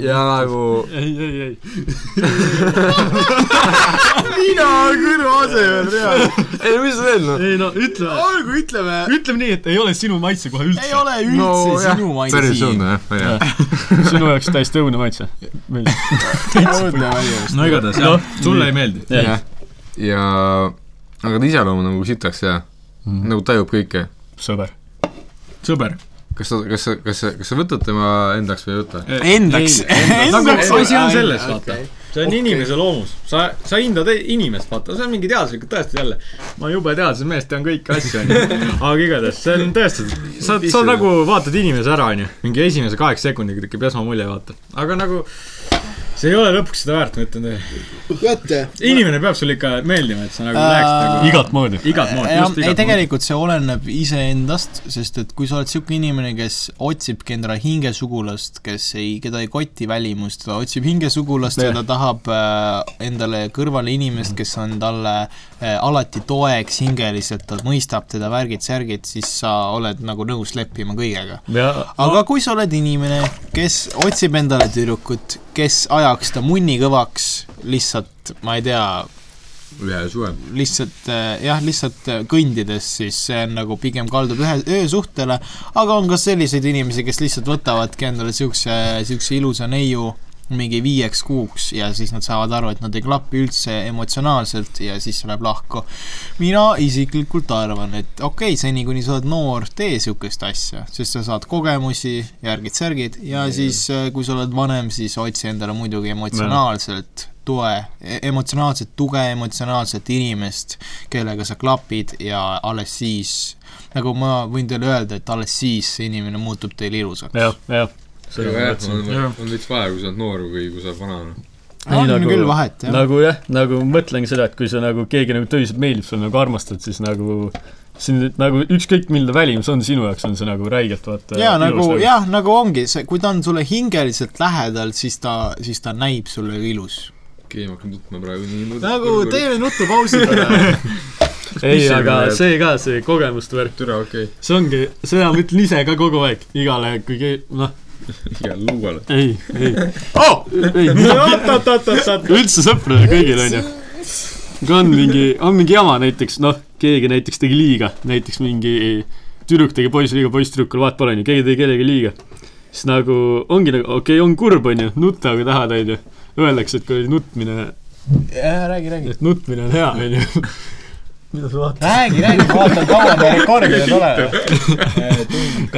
ja nagu ei, ei, ei. mina kõrva asemel, reaalselt. ei no mis sa teed noh? ei no ütle, olgu, ütleme, ütleme nii, et ei ole sinu maitse kohe ei üldse. ole üldse sinu maitse päris õudne jah, sinu jaoks täiesti õudne maitse. no igatahes Noh, jah, sulle ei meeldi. jah, ja aga ta iseloom on nagu sitaks hea, nagu tajub kõike. sõber. sõber. kas sa, kas sa, kas sa, kas sa võtad tema endaks või ei võta? Endaks. nagu asi on selles, vaata okei.. see on okay. inimese loomus, sa, sa hindad inimest, vaata, see on mingi teaduslikult tõestatud jälle. ma jube teaduse mees, tean kõiki asju, onju. aga igatahes, see on tõestatud, sa, sa nagu vaatad inimese ära, onju. mingi esimese kaheksa sekundiga tekib esmamulje, vaata. aga nagu see ei ole lõpuks seda väärt, ma ütlen teile. inimene peab sulle ikka meeldima, et sa nagu Äh, läheksid nagu igat moodi. igat moodi, just, ei igat moodi. tegelikult see oleneb iseendast, sest et kui sa oled niisugune inimene, kes otsibki endale hingesugulast, kes ei, keda ei koti välimust, ta otsib hingesugulast ja ta tahab äh, endale kõrvale inimest, kes on talle äh, alati toeks hingeliselt, ta mõistab teda värgid-särgid, siis sa oled nagu nõus leppima kõigega. ja, aga kui sa oled inimene, kes otsib endale tüdrukut, kes ajaks ta munni kõvaks lihtsalt, ma ei tea, ühe suve. lihtsalt äh, jah, lihtsalt äh, kõndides, siis see on nagu pigem kaldub ühe öösuhtele, aga on ka selliseid inimesi, kes lihtsalt võtavadki endale siukse, siukse ilusa neiu mingi viieks kuuks ja siis nad saavad aru, et nad ei klapi üldse emotsionaalselt ja siis see läheb lahku. mina isiklikult arvan, et okei okay,, seni kuni sa oled noor, tee siukest asja, sest sa saad kogemusi, järgid-särgid ja siis, kui sa oled vanem, siis otsi endale muidugi emotsionaalselt toe, emotsionaalset tuge, emotsionaalset inimest, kellega sa klapid ja alles siis, nagu ma võin teile öelda, et alles siis see inimene muutub teile ilusaks. jah, jah. Aga jah, on, on veits vahe, kui sa oled noor või kui sa oled vanane. on nagu, küll vahet, jah. nagu jah, nagu mõtlengi seda, et kui sa nagu keegi nagu tõsiselt meeldib sulle nagu armastad, siis nagu siin nagu ükskõik milline välimus on sinu jaoks, on see nagu räigelt vaata jaa, nagu ilus jah, nagu ongi see, kui ta on sulle hingeliselt lähedal, siis ta, siis ta näib sulle ilus. okei, ma hakkan nutma praegu nii nagu teeme nutupausi korra. ei, aga see ka, see kogemuste värk, türa, okei. see ongi, seda ma ütlen ise ka kogu aeg igale, kui noh, igale luuale. ei, ei, oh! ei, oot-oot-oot-oot, üldse sõpradele kõigile onju. kui on mingi, on mingi jama näiteks, noh, keegi näiteks tegi liiga, näiteks mingi tüdruk tegi poisile liiga, poiss tüdrukule, vahet pole onju, keegi tegi kellelegi liiga. siis nagu ongi nagu, okei okay,, on kurb onju, nutta kui tahad onju. Öeldakse, et kui nutmine, räägi, räägi. et nutmine on hea onju. Mida sa vaatad? räägi, räägi, ma vaatan, kaua me rekordinud oleme.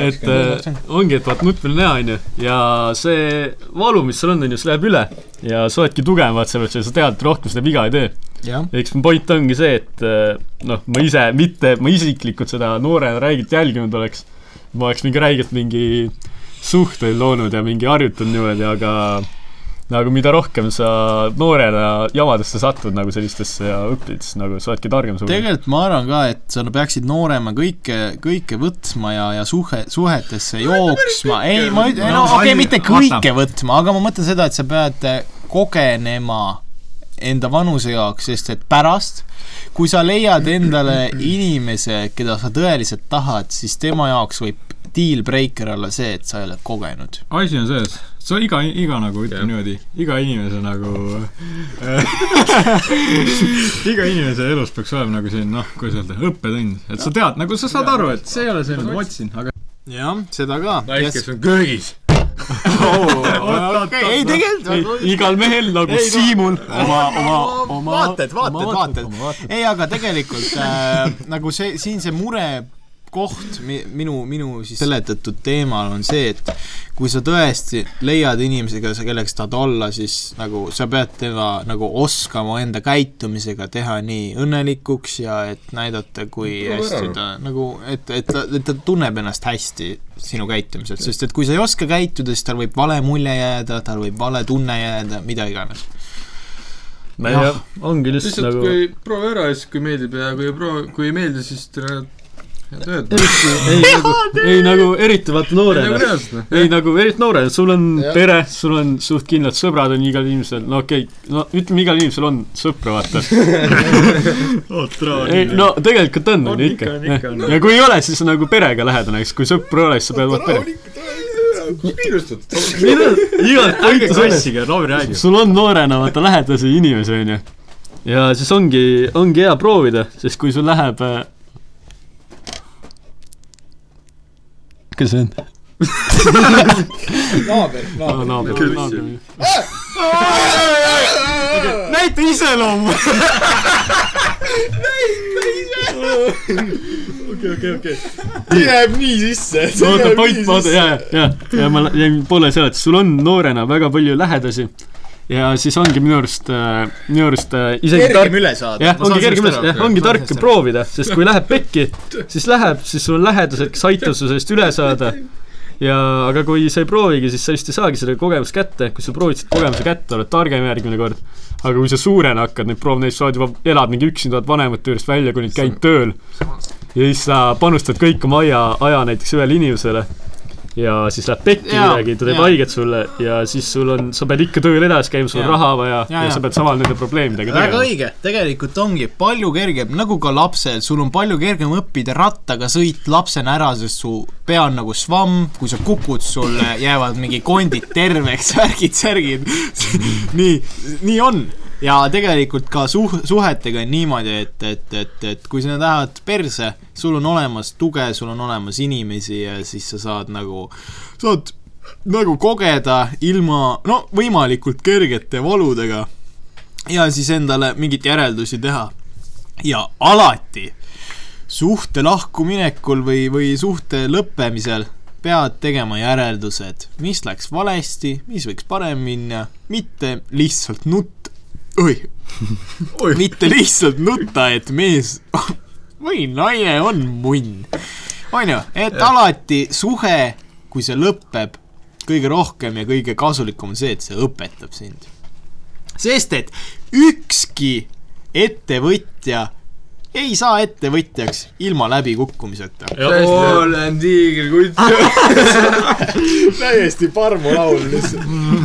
et äh, ongi, et vaat nutmine on hea onju ja see valu, mis sul on, onju, see läheb üle ja sa oledki tugevam, vaat sellepärast, et sa tead, et rohkem seda viga ei tee. jah, eks mu point ongi see, et äh, noh, ma ise mitte, ma isiklikult seda noorena räigelt jälginud oleks, ma oleks mingi räigelt mingi suhteid loonud ja mingi harjutanud niimoodi, aga nagu mida rohkem sa noorena jamadesse satud nagu sellistesse ja õpid, siis nagu sa oledki targem tegelikult ma arvan ka, et sa peaksid noorema kõike, kõike võtma ja, ja suhe, suhetesse jooksma, ei, ma ütlen, no No, okei okay,, mitte vaata. kõike võtma, aga ma mõtlen seda, et sa pead kogenema enda vanuse jaoks, sest et pärast, kui sa leiad endale inimese, keda sa tõeliselt tahad, siis tema jaoks võib deal breaker olla see, et sa ei ole kogenud. asi on selles, sa iga, iga nagu ütleme niimoodi, iga inimese nagu iga inimese elus peaks olema nagu selline noh, kuidas öelda, õppetund, et sa tead, nagu sa saad aru, et see ei ole see, mida ma otsin, aga jah, seda ka. naist, kes on köögis. okei, ei tegelikult igal mehel nagu Ei, Siimul oma, oma, oma vaated, vaated, oma vaated. ei, aga tegelikult äh, nagu see, siin see murekoht mi, minu, minu siis seletatud teemal on see, et kui sa tõesti leiad inimese, keda sa, kelleks tahad olla, siis nagu sa pead teda nagu oskama enda käitumisega teha nii õnnelikuks ja et näidata, kui Proovi hästi ära. ta nagu, et, et ta, et ta tunneb ennast hästi sinu käitumiselt, sest et kui sa ei oska käituda, siis tal võib vale mulje jääda, tal võib vale tunne jääda, mida iganes. me jah, ongi lihtsalt lihtsalt nagu kui proovi ära ja siis kui meeldib ja kui ei proovi, kui ei meeldi, siis tere, head ööd. ei nagu, ei nagu eriti vaata ei nagu noorena, noh. ei nagu eriti noorena, sul on Jah. pere, sul on suht kindlad sõbrad on igal inimesel, no okei okay,, no ütleme, igal inimesel on sõpra, vaata. ei no tegelikult on, On on ikka, ikka ja kui ei ole, siis on nagu perega lähedane, eks, kui sõpru ei ole, siis sa pead vaata pere. kiirustad. igalt selles, kassiga, Lauri räägib. sul on noorena vaata lähedasi inimesi, onju. ja siis ongi, ongi hea proovida, sest kui sul läheb kes see on? naaber, naaber, Küll. naaber. näita iseloomu. okei, okei, okei. see jääb nii sisse. oota, point, vaata, ja, ja, ja, ja ma jäin poole seletada, sul on noorena väga palju lähedasi ja siis ongi minu arust, minu arust äh, isegi tark kergem üle saada. jah, ongi kergem üles, jah, ongi tark proovida, sest kui läheb pekki, siis läheb, siis sul on lähedased, kes aitavad sul sellest üle saada. ja, aga kui sa ei proovigi, siis sa vist ei saagi seda kogemust kätte, kui sa proovid selle kogemuse kätte, oled targem järgmine kord. aga kui sa suurena hakkad neid proovima, näiteks sa oled juba, elad mingi üksinda, oled vanemate juurest välja kolinud, käinud tööl ja siis sa panustad kõik oma aja, aja näiteks ühele inimesele ja siis läheb pekki midagi, ta teeb haiget sulle ja siis sul on, sa pead ikka tööl edasi käima, sul on raha vaja ja, ja jaa. sa pead samal nende probleemidega väga tegema. õige, tegelikult ongi palju kergem, nagu ka lapsel, sul on palju kergem õppida rattaga sõit lapsena ära, sest su pea on nagu svamm, kui sa kukud, sul jäävad mingi kondid terveks, värgid, särgid. nii, nii on ja tegelikult ka suh-, suhetega on niimoodi, et, et, et, et kui sa lähevad perse, sul on olemas tuge, sul on olemas inimesi ja siis sa saad nagu, saad nagu kogeda ilma, no võimalikult kergete valudega ja siis endale mingeid järeldusi teha. ja alati suhte lahkuminekul või, või suhte lõppemisel pead tegema järeldused, mis läks valesti, mis võiks parem minna, mitte lihtsalt nutta, oi, mitte lihtsalt nutta, et mees või naine on munn. on ju, et alati suhe, kui see lõpeb, kõige rohkem ja kõige kasulikum on see, et see õpetab sind. sest et ükski ettevõtja ei saa ettevõtjaks ilma läbikukkumiseta. olen tiigrikutt. täiesti parmu laul lihtsalt.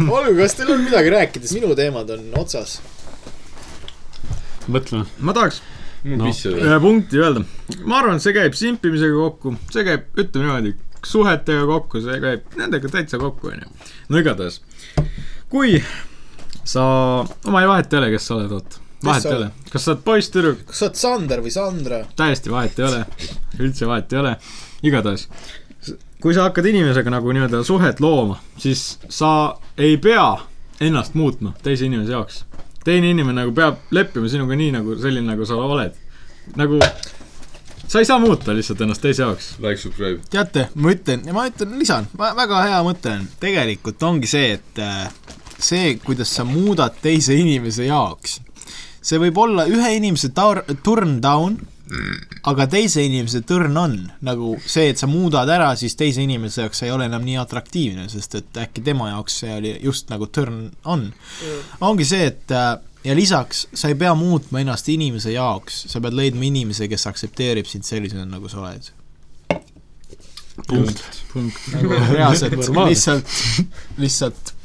olgu, kas teil on midagi rääkida, sest minu teemad on otsas. mõtleme. ma tahaks No. ühe punkti öelda. ma arvan, see käib simpimisega kokku, see käib, ütleme niimoodi, suhetega kokku, see käib nendega täitsa kokku, onju. no igatahes, kui sa, oma ei vahet ei ole, kes sa oled, oot. vahet ei ole, kas sa oled poiss, tüdruk, kas sa oled Sander või Sandra? täiesti vahet ei ole, üldse vahet ei ole, igatahes kui sa hakkad inimesega nagu nii-öelda suhet looma, siis sa ei pea ennast muutma teise inimese jaoks. Teine inimene nagu peab leppima sinuga nii nagu selline, nagu sa oled. nagu sa ei saa muuta lihtsalt ennast teise jaoks. Like, subscribe. teate, ma ütlen, ma ütlen, lisan, väga hea mõte on, tegelikult ongi see, et äh, see, kuidas sa muudad teise inimese jaoks, see võib olla ühe inimese taur-, turn down, aga teise inimese turn on. nagu see, et sa muudad ära, siis teise inimese jaoks see ei ole enam nii atraktiivne, sest et äkki tema jaoks see oli just nagu turn on. ongi see, et äh, ja lisaks sa ei pea muutma ennast inimese jaoks, sa pead leidma inimese, kes aktsepteerib sind sellisena, nagu sa oled. punkt. nagu reaalselt, lihtsalt, lihtsalt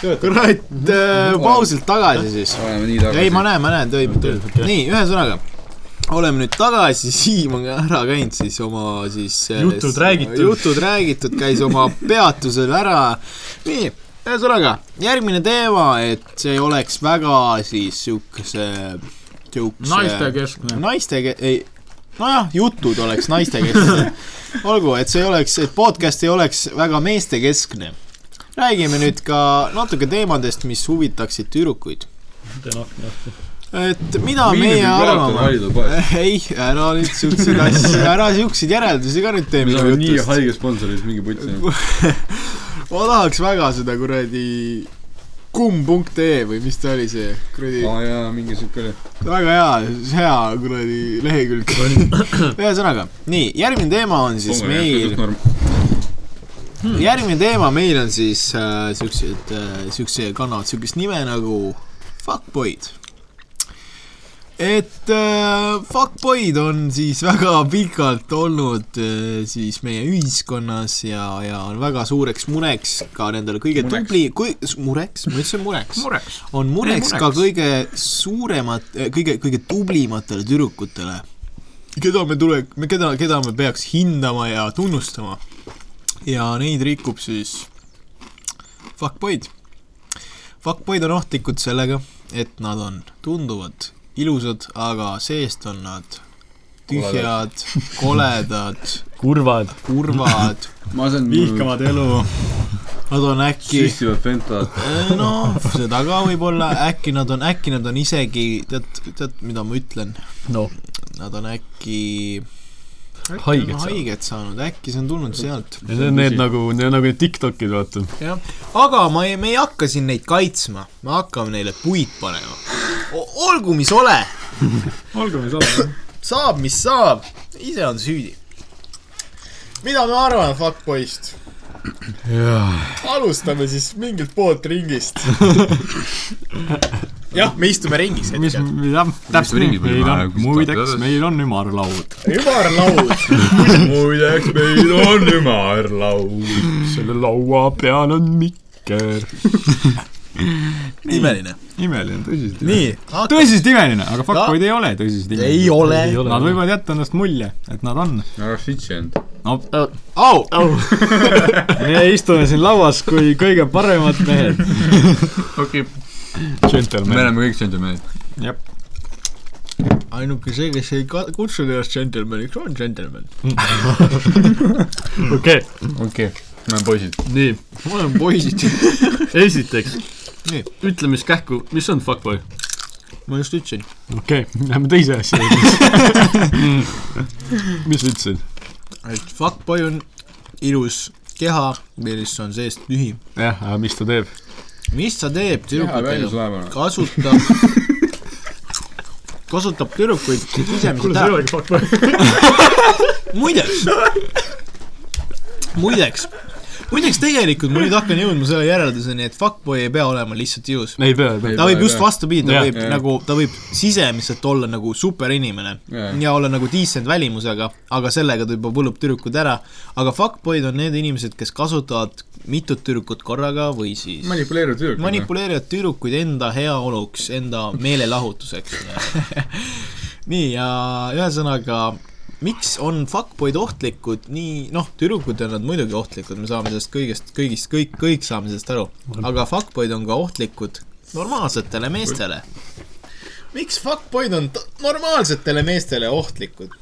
kurat äh,, pausilt tagasi siis. oleme nii tagasi. ei, ma näen, ma näen, toimub, toimub. nii, ühesõnaga, oleme nüüd tagasi, Siim on ära käinud siis oma siis Jutud räägitud. jutud räägitud, käis oma peatusel ära, nii, ühesõnaga, järgmine teema, et see oleks väga siis siukese, siukse naistekeskne. naiste, ei, nojah, jutud oleks naistekeskne. olgu, et see oleks, et podcast ei oleks väga meestekeskne. räägime nüüd ka natuke teemadest, mis huvitaksid tüdrukuid. Et mida meie arvame, ei, ära nüüd siukseid asju, ära siukseid järeldusi ka nüüd tee me minu saame nii jutust. haige sponsorit, mingi putsi. ma tahaks väga seda kuradi kumm.ee või mis ta oli see kuradi aa jaa, mingi siuke oli. väga hea, hea kuradi lehekülg. ühesõnaga, nii, järgmine teema on siis meil, järgmine teema meil on siis äh, siuksed äh,, siukse, kannavad siukest nime nagu fuckboyd. Et äh, fuckboyd on siis väga pikalt olnud äh, siis meie ühiskonnas ja, ja on väga suureks mureks ka nendele kõige Mureks. tubli, kui, mureks, ma ütlesin mureks mureks. on mureks Ei, ka mureks. kõige suuremat, kõige, kõige tublimatele tüdrukutele, keda me tule, keda, keda me peaks hindama ja tunnustama. ja neid rikub siis fuckboyd. Fuckboyd on ohtlikud sellega, et nad on tunduvad ilusad, aga seest on nad tühjad, koledad, kurvad. kurvad, vihkavad elu. nad on äkki süstivad fentat. noh, seda ka võib-olla, äkki nad on, äkki nad on isegi, tead, tead, mida ma ütlen, noh, nad on äkki haiget on saanud. haiget saanud, äkki see on tulnud sealt. Need on need nagu, need on nagu need Tiktokid, vaata. jah, aga ma ei, me ei hakka siin neid kaitsma, me hakkame neile puid panema. olgu, mis ole, olgu, mis olla. saab, mis saab, ise on süüdi. mida me arvame fuckboy'st? alustame siis mingilt poolt ringist. jah, me istume ringis mis, hetkel. jah, täpselt nii, meil on, muideks meil on ümarlaud. ümarlaud. muideks meil on ümarlaud. selle laua peal on mikker. imeline. imeline, tõsiselt. nii, tõsiselt imeline, aga fuckboyd ei ole tõsiselt imeline. ei ole. Nad võivad jätta endast mulje, et nad on. ära shit'i end. no au, me istume siin lauas kui kõige paremad mehed. okei. me oleme kõik džentelmenid. jah, ainuke see, kes ei kutsu ennast džentelmeniks, on džentelmen. okei, okei. me oleme poisid. nii, ma olen poisid. esiteks Nii., ütle, mis kähku, mis on fuckboy? ma just ütlesin. okei okay., lähme teise asja juurde. mis sa ütlesid? et fuckboy on ilus keha, mis on seest tühi. jah, aga mis ta teeb? mis ta teeb keha välja tüdrukutega? sulevana. kasutab, kasutab tüdrukuid sisemiselt ära. olegi fuckboy? muideks, muideks, muideks tegelikult ma nüüd hakkan jõudma selle järelduseni, et fuckboy ei pea olema lihtsalt ilus. ei pea, ei pea. ta võib just vastupidi, ta Jah, võib jah. nagu, ta võib sisemiselt olla nagu superinimene Jah. ja olla nagu decent välimusega, aga sellega ta juba võlub tüdrukud ära. aga fuckboyd on need inimesed, kes kasutavad mitut tüdrukut korraga või siis manipuleerivad tüdrukud. manipuleerivad tüdrukuid enda heaoluks, enda meelelahutuseks. nii, ja ühesõnaga, miks on fuckboyd ohtlikud nii, noh, tüdrukud on nad muidugi ohtlikud, me saame sellest kõigest, kõigist, kõik, kõik saame sellest aru, aga fuckboyd on ka ohtlikud normaalsetele meestele. miks fuckboyd on normaalsetele meestele ohtlikud?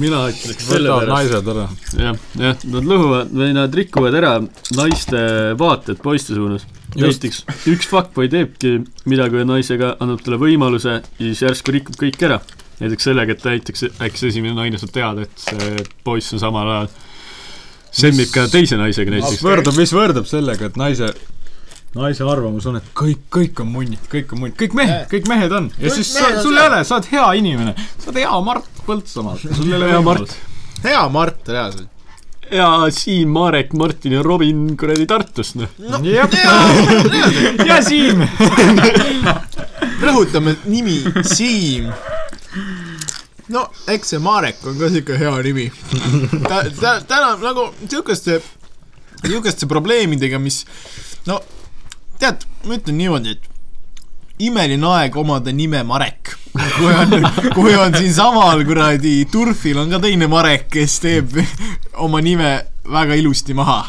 mina ütleks, võtavad naised ära. jah, jah, nad lõhuvad või nad rikuvad ära naiste vaated poiste suunas. näiteks üks fuckboy teebki midagi ühe naisega, annab talle võimaluse ja siis järsku rikub kõik ära. Näiteks sellega, et näiteks äkki see esimene naine saab teada, et see poiss on samal ajal semmib ka teise naisega näiteks. võrdub, mis võrdub sellega, et naise naise arvamus on, et kõik, kõik on munnid, kõik on munnid, kõik mehed, kõik mehed on. ja Kõik siis sa, sul ei ole, sa oled hea inimene, sa oled hea Mart Põltsamaalt, sul ei ole Hea võimalust. hea Mart, reaalselt. ja Siim, Marek, Martin ja Robin kuradi Tartust, noh. ja Siim. rõhutame nimi Siim. No eks see Marek on ka siuke hea nimi. ta, ta, täna nagu siukeste, siukeste probleemidega, mis no tead, ma ütlen niimoodi, et imeline aeg omada nime Marek. kui on, kui on siinsamal kuradi turfil on ka teine Marek, kes teeb oma nime väga ilusti maha.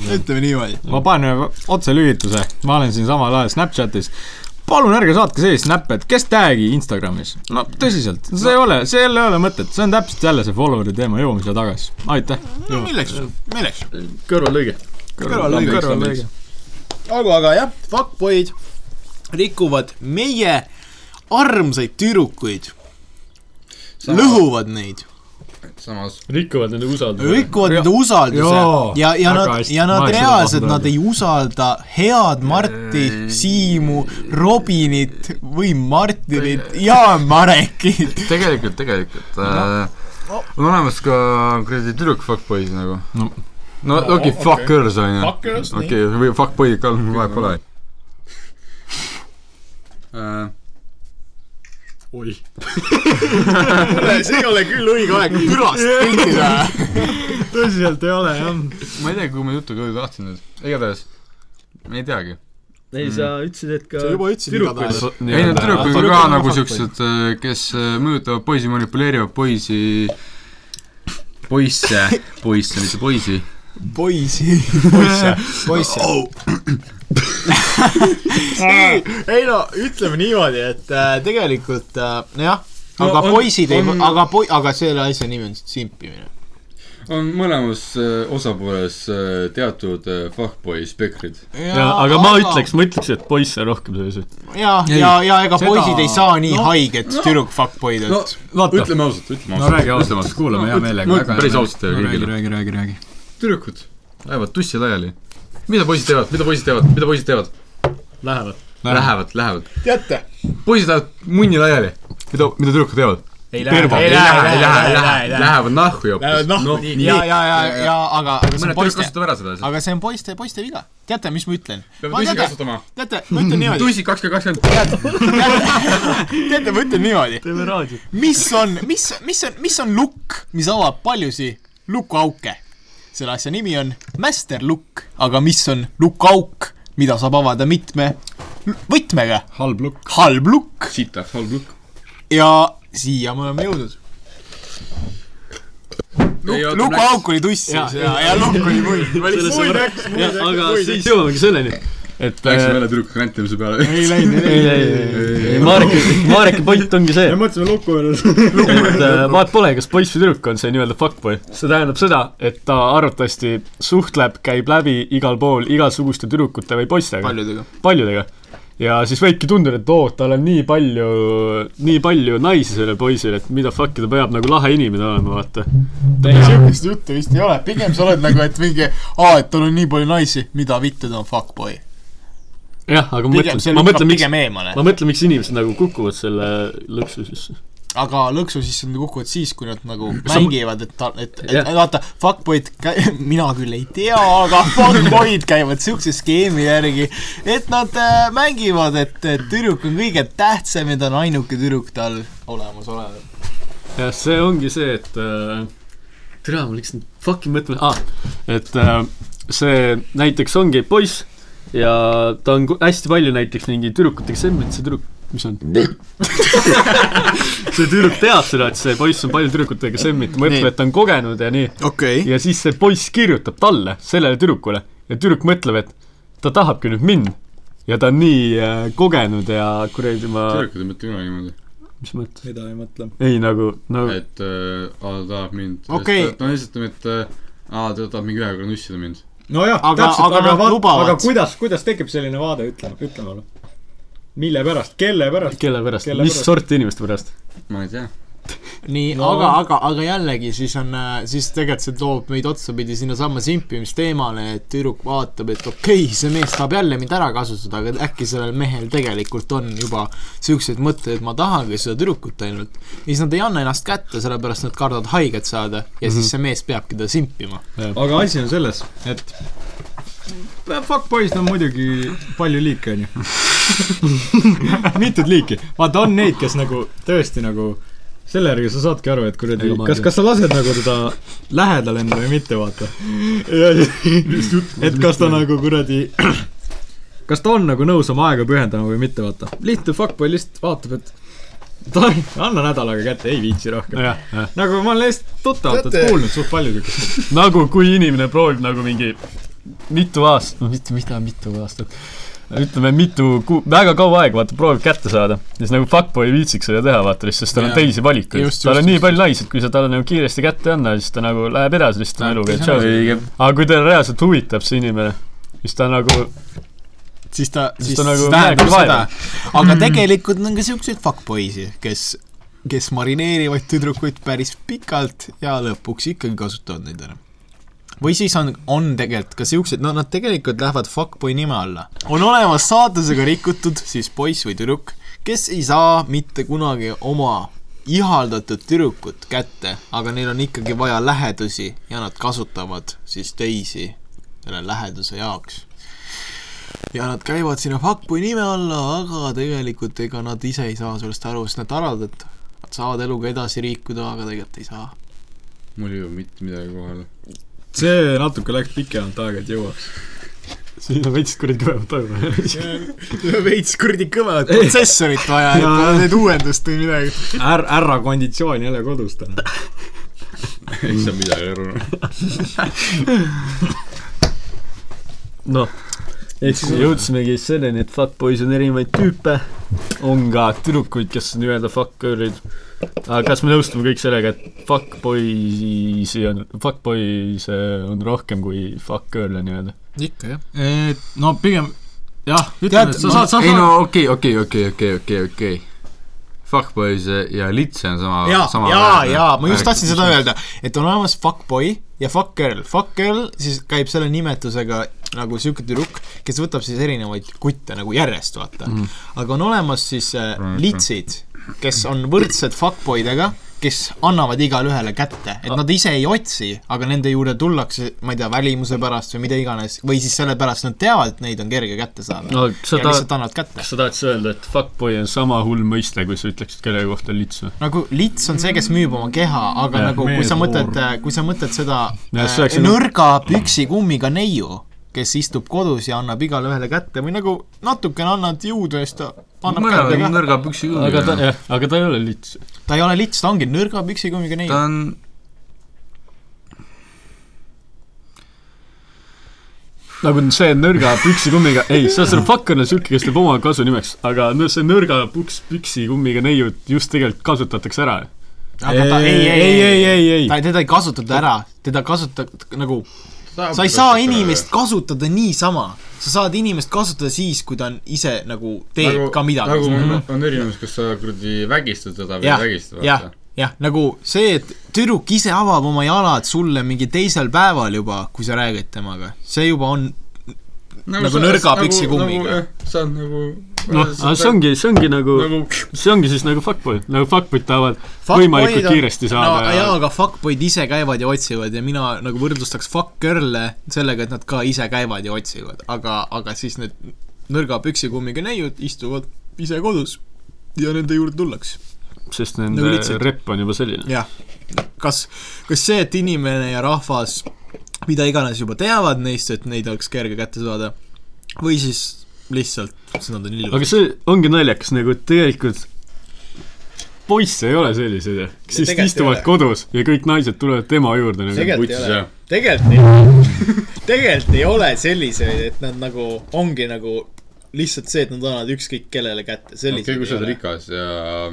ütleme niimoodi. ma panen otselühituse, ma olen siin samal ajal Snapchatis. Palun ärge saatke sellist näppe, et kes tag'i Instagramis. no tõsiselt, see ei ole, see jälle ei ole mõtet, see on täpselt jälle see follower'i teema, jõuame siia tagasi. aitäh. no milleks, milleks? kõrvallõige. kõrvallõige, kõrvallõige. olgu, aga jah, fuckboy'd rikuvad meie armsaid tüdrukuid, lõhuvad neid, samas rikuvad nende usalduse. rikuvad nende usalduse ja, ja nad, ja nad reaalselt, nad ei usalda head Marti, Siimu, Robinit või Martinit ja Marekit. tegelikult, tegelikult äh, on olemas ka kuradi tüdruk fuckboys nagu. No. no okei okay,, fuckers on ju. Okei, või fuckboy'd ka, vahet pole. Äh, oi. see ei ole küll õige aeg pürast piltida. tõsiselt ei ole jah. ma ei tea, kuhu ma jutuga jõuda tahtsin nüüd, igatahes ma ei teagi. ei, sa ütlesid, et ka sa juba ütlesid igatahes. ei, need tüdrukud on ka nagu siuksed, kes äh, mõjutavad poisi, manipuleerivad poisi, poisse, poisse, mitte poisi. poisi, poisse, poisse oh.. ei, ei no ütleme niimoodi, et äh, tegelikult äh, jah, No aga on- poisid ei on-, aga poi-, aga selle asja nimi on simpimine. on mõlemas äh, osapooles äh, teatud äh, fuckboy spektrid. ja, aga ma ütleks, ma ütleks, et poisse rohkem selliseid. ja, ja, ja ega seda- poisid ei saa nii no- no, haiget no, tüdruk fuckboy'd, et no no, ütleme ausalt, ütleme no ausalt. räägi ausalt, kuulame hea meelega. päris ausalt teile räägi, kõigile. räägi, räägi, räägi. Tüdrukud ajavad tussi laiali. mida poisid teevad, mida poisid teevad, mida poisid teevad? Lähevad. Lähevad, lähevad. teate, poisid ajavad munni laiali. mida, mida tüdrukud teevad? ei lähe, ei lähe, ei lähe, ei lähe, lähevad nahku Lähevad hoopis. nahku, ja, ja, ja, ja aga, aga see on poiste, aga see on poiste, poiste viga. teate, mis ma ütlen? peavad tussi kasutama. teate, ma ütlen niimoodi, tussi kakskümmend kakskümmend. teate, ma ütlen niimoodi, mis on, mis, mis on, mis on lukk, mis avab paljusi lukuauke? Selle asja nimi on master lukk, aga mis on lukuauk, mida saab avada mitme võtmega? halb lukk. halb lukk sitaks halb lukk. ja siia me oleme jõudnud. Oota, lukuauk oli tussis ja, ja, ja lukk oli muid. aga siis jõuamegi selleni, et Läksime äh, jälle tüdruku kräntimise peale. ei läinud, ei, ei, ei, ei, Mareki, Mareki point ongi see, mõtlesime lukku juures. et äh, vaat pole, kas poiss või tüdruk on see nii-öelda fuckboy. see tähendab seda, et ta arvatavasti suhtleb, käib läbi igal pool igasuguste tüdrukute või poistega, paljudega. paljudega. ja siis võibki tunduda, et oo, tal on nii palju, nii palju naisi sellel poisil, et mida fuck'i ta peab nagu lahe inimene olema, vaata. niisugust juttu vist ei ole, pigem sa oled nagu, et mingi, aa, et tal on nii palju naisi, mida vittu ta on fuckboy. jah, aga ma mõtlen, ma mõtlen, miks, ma mõtlen, miks inimesed nagu kukuvad selle lõksu sisse. aga lõksu sisse nad kukuvad siis, kui nad nagu mängivad, et et, et Jah. vaata, fuckboy'd mina küll ei tea, aga fuckboy'd käivad siukse skeemi järgi, et nad äh, mängivad, et, et tüdruk on kõige tähtsam ja ta on ainuke tüdruk tal olemasolev. jah, see ongi see, et äh, tere, ma läksin fucking mõtlema ah,, et äh, see näiteks ongi poiss ja ta on hästi palju näiteks mingi tüdrukutega semblit, see tüdruk, mis on? see tüdruk teab seda, et see poiss on palju tüdrukutega semblit, mõtleb, et ta on kogenud ja nii. okei okay.. ja siis see poiss kirjutab talle, sellele tüdrukule ja tüdruk mõtleb, et ta tahabki nüüd mind. ja ta on nii äh, kogenud ja kuradi ma, tüdrukud ei mõtle kunagi niimoodi. mis mõttes? mida ei mõtle. ei nagu, nagu et äh, aa, ta tahab mind. Okei. ta on lihtsalt, et äh, aa, ta tahab mingi ühe korra nussida mind. nojah, Aga- täpselt, aga aga lubavad. aga kuidas, kuidas tekib selline vaade, ütle, ütle mulle. mille pärast, kelle pärast? kelle pärast, mis pärast? sorti inimeste pärast? ma ei tea. Nii no., aga, aga, aga jällegi siis on, siis tegelikult see toob meid otsapidi sinnasamma simpimisteemale, et tüdruk vaatab, et okei okay,, see mees tahab jälle mind ära kasutada, aga äkki sellel mehel tegelikult on juba siukseid mõtteid, et ma tahangi seda tüdrukut ainult. ja siis nad ei anna ennast kätte, sellepärast nad kardavad haiget saada ja mm -hmm. siis see mees peabki ta simpima. aga asi on selles, et fuckboy'st on muidugi palju liike, onju. mitut liiki, vaata on neid, kes nagu tõesti nagu selle järgi sa saadki aru, et kuradi kas, kas sa lased nagu teda lähedale endale või mitte, vaata. et kas ta nagu kuradi, kas ta on nagu nõus oma aega pühendama või mitte, vaata. lihtne fuckboy lihtsalt vaatab, et ta ei, anna nädal aega kätte, ei viitsi rohkem. jah. nagu ma olen lihtsalt tuttavatelt kuulnud suht palju siukest. nagu kui inimene proovib nagu mingi mitu aastat, mitte, mida mitu aastat, ütleme mitu kuu, väga kaua aega, vaata, proovib kätte saada. ja siis nagu fuckboy ei viitsiks seda teha, vaata, sest tal on teisi valikuid tal just, on nii just. palju naisi, et kui sa talle nagu kiiresti kätte ei anna, siis ta nagu läheb edasi, lihtsalt oma eluga, et tšau. aga kui teda reaalselt huvitab see inimene, siis ta nagu, siis ta, Siis siis ta nagu tähendab seda aga tegelikult on ka siukseid fuckboy'si, kes, kes marineerivad tüdrukuid päris pikalt ja lõpuks ikkagi kasutavad neid ära. Või siis on, on tegelikult ka siuksed, no nad tegelikult lähevad fuckboy nime alla. on olemas saatusega rikutud siis poiss või tüdruk, kes ei saa mitte kunagi oma ihaldatud tüdrukut kätte, aga neil on ikkagi vaja lähedusi ja nad kasutavad siis teisi selle läheduse jaoks ja nad käivad sinna fuckboy nime alla, aga tegelikult ega nad ise ei saa sellest aru, sest nad arvavad, et nad saavad eluga edasi liikuda, aga tegelikult ei saa. mul ei jõua mitte midagi kohale. See natuke läks pikemalt aega, et jõuaks. siin on veits kuradi kõvemat aju. veits kuradi kõvemat protsessorit vaja, et Jaa. need uuendust või midagi. Är-, ärra konditsioon jälle kodus täna. ei saa midagi aru. noh, ehk siis jõudsimegi selleni, et fuckboys on erinevaid tüüpe, on ka tüdrukuid, kes on nii-öelda fuck-girl'id. aga kas me nõustume kõik sellega, et fuckboy'si on, fuckboy'se on rohkem kui fuck-girl'e nii-öelda? ikka jah. et no pigem jah, ütleme, et sa saad, sa ei saad no okei, okei, okei, okei, okei, okei. Fuckboys ja Litse on sama, ja, sama ja, ja ma just tahtsin seda. öelda, et on olemas fuckboy ja fuckgirl. Fuckgirl siis käib selle nimetusega nagu siuke tüdruk, kes võtab siis erinevaid kutte nagu järjest, vaata mm. aga on olemas siis äh, litsid, kes on võrdsed fuckboydega, kes annavad igale ühele kätte, et nad ise ei otsi, aga nende juurde tullakse, ma ei tea, välimuse pärast või mida iganes, või siis sellepärast nad teavad, et neid on kerge kätte saada. No ja sa lihtsalt, annavad kätte. kas sa tahad siis öelda, et fuckboy on sama hull mõiste, kui sa ütleksid kellegi kohta lits või? nagu lits on see, kes müüb oma keha, aga ja, nagu kui sa mõtled, kui sa mõtled seda Ja äh, nõrga püksikummiga neiu, kes istub kodus ja annab igale ühele kätte või nagu natukene annad jõudu ja siis ta annab mõnel kätte ka. nõrga püksi aga ta, jah, aga ta ei ole lits. ta ei ole lits, ta ongi nõrga püksikummiga neiu ta. on, nagu see nõrga püksikummiga, ei, see on siuke, kes teeb oma kasu nimeks, aga no see nõrga puks, püksikummiga neiud just tegelikult kasutatakse ära. aga ta ei, ei, ei, ei, ei, ei. ta, teda ei kasutata ära, teda kasutatakse nagu, sa ei saa inimest kasutada niisama. sa saad inimest kasutada siis, kui ta on ise nagu teeb nagu, ka midagi nagu mm. on, on erinevus, kas sa kuradi vägistad teda või ei vägista, jah jah, nagu see, et tüdruk ise avab oma jalad sulle mingi teisel päeval juba, kui sa räägid temaga, see juba on nagu nõrga püksikummiga.. sa oled nagu noh, aga see ongi, see ongi nagu, nagu see ongi siis nagu fuckboy, nagu fuckboy'd tahavad võimalikult kiiresti saada no,. jaa, aga fuckboy'd ise käivad ja otsivad ja mina nagu võrdlustaks fuck girl'e sellega, et nad ka ise käivad ja otsivad, aga, aga siis need nõrga püksikummiga neiud istuvad ise kodus ja nende juurde tullakse. sest nagu nende lihtsalt- rep on juba selline. jah, kas, kas see, et inimene ja rahvas mida iganes juba teavad neist, et neid oleks kerge kätte saada, või siis lihtsalt, sest nad on aga ilusad. see ongi naljakas nagu, et tegelikult poisse ei ole selliseid, kes ei istuvad kodus ja kõik naised tulevad tema juurde nagu Tegelikult putsis ei ole. jah. tegelikult ei, tegelikult ei ole selliseid, et nad nagu ongi nagu lihtsalt see, et nad annavad ükskõik kellele kätte, okei, selliseid kui sa oled ei ole. rikas ja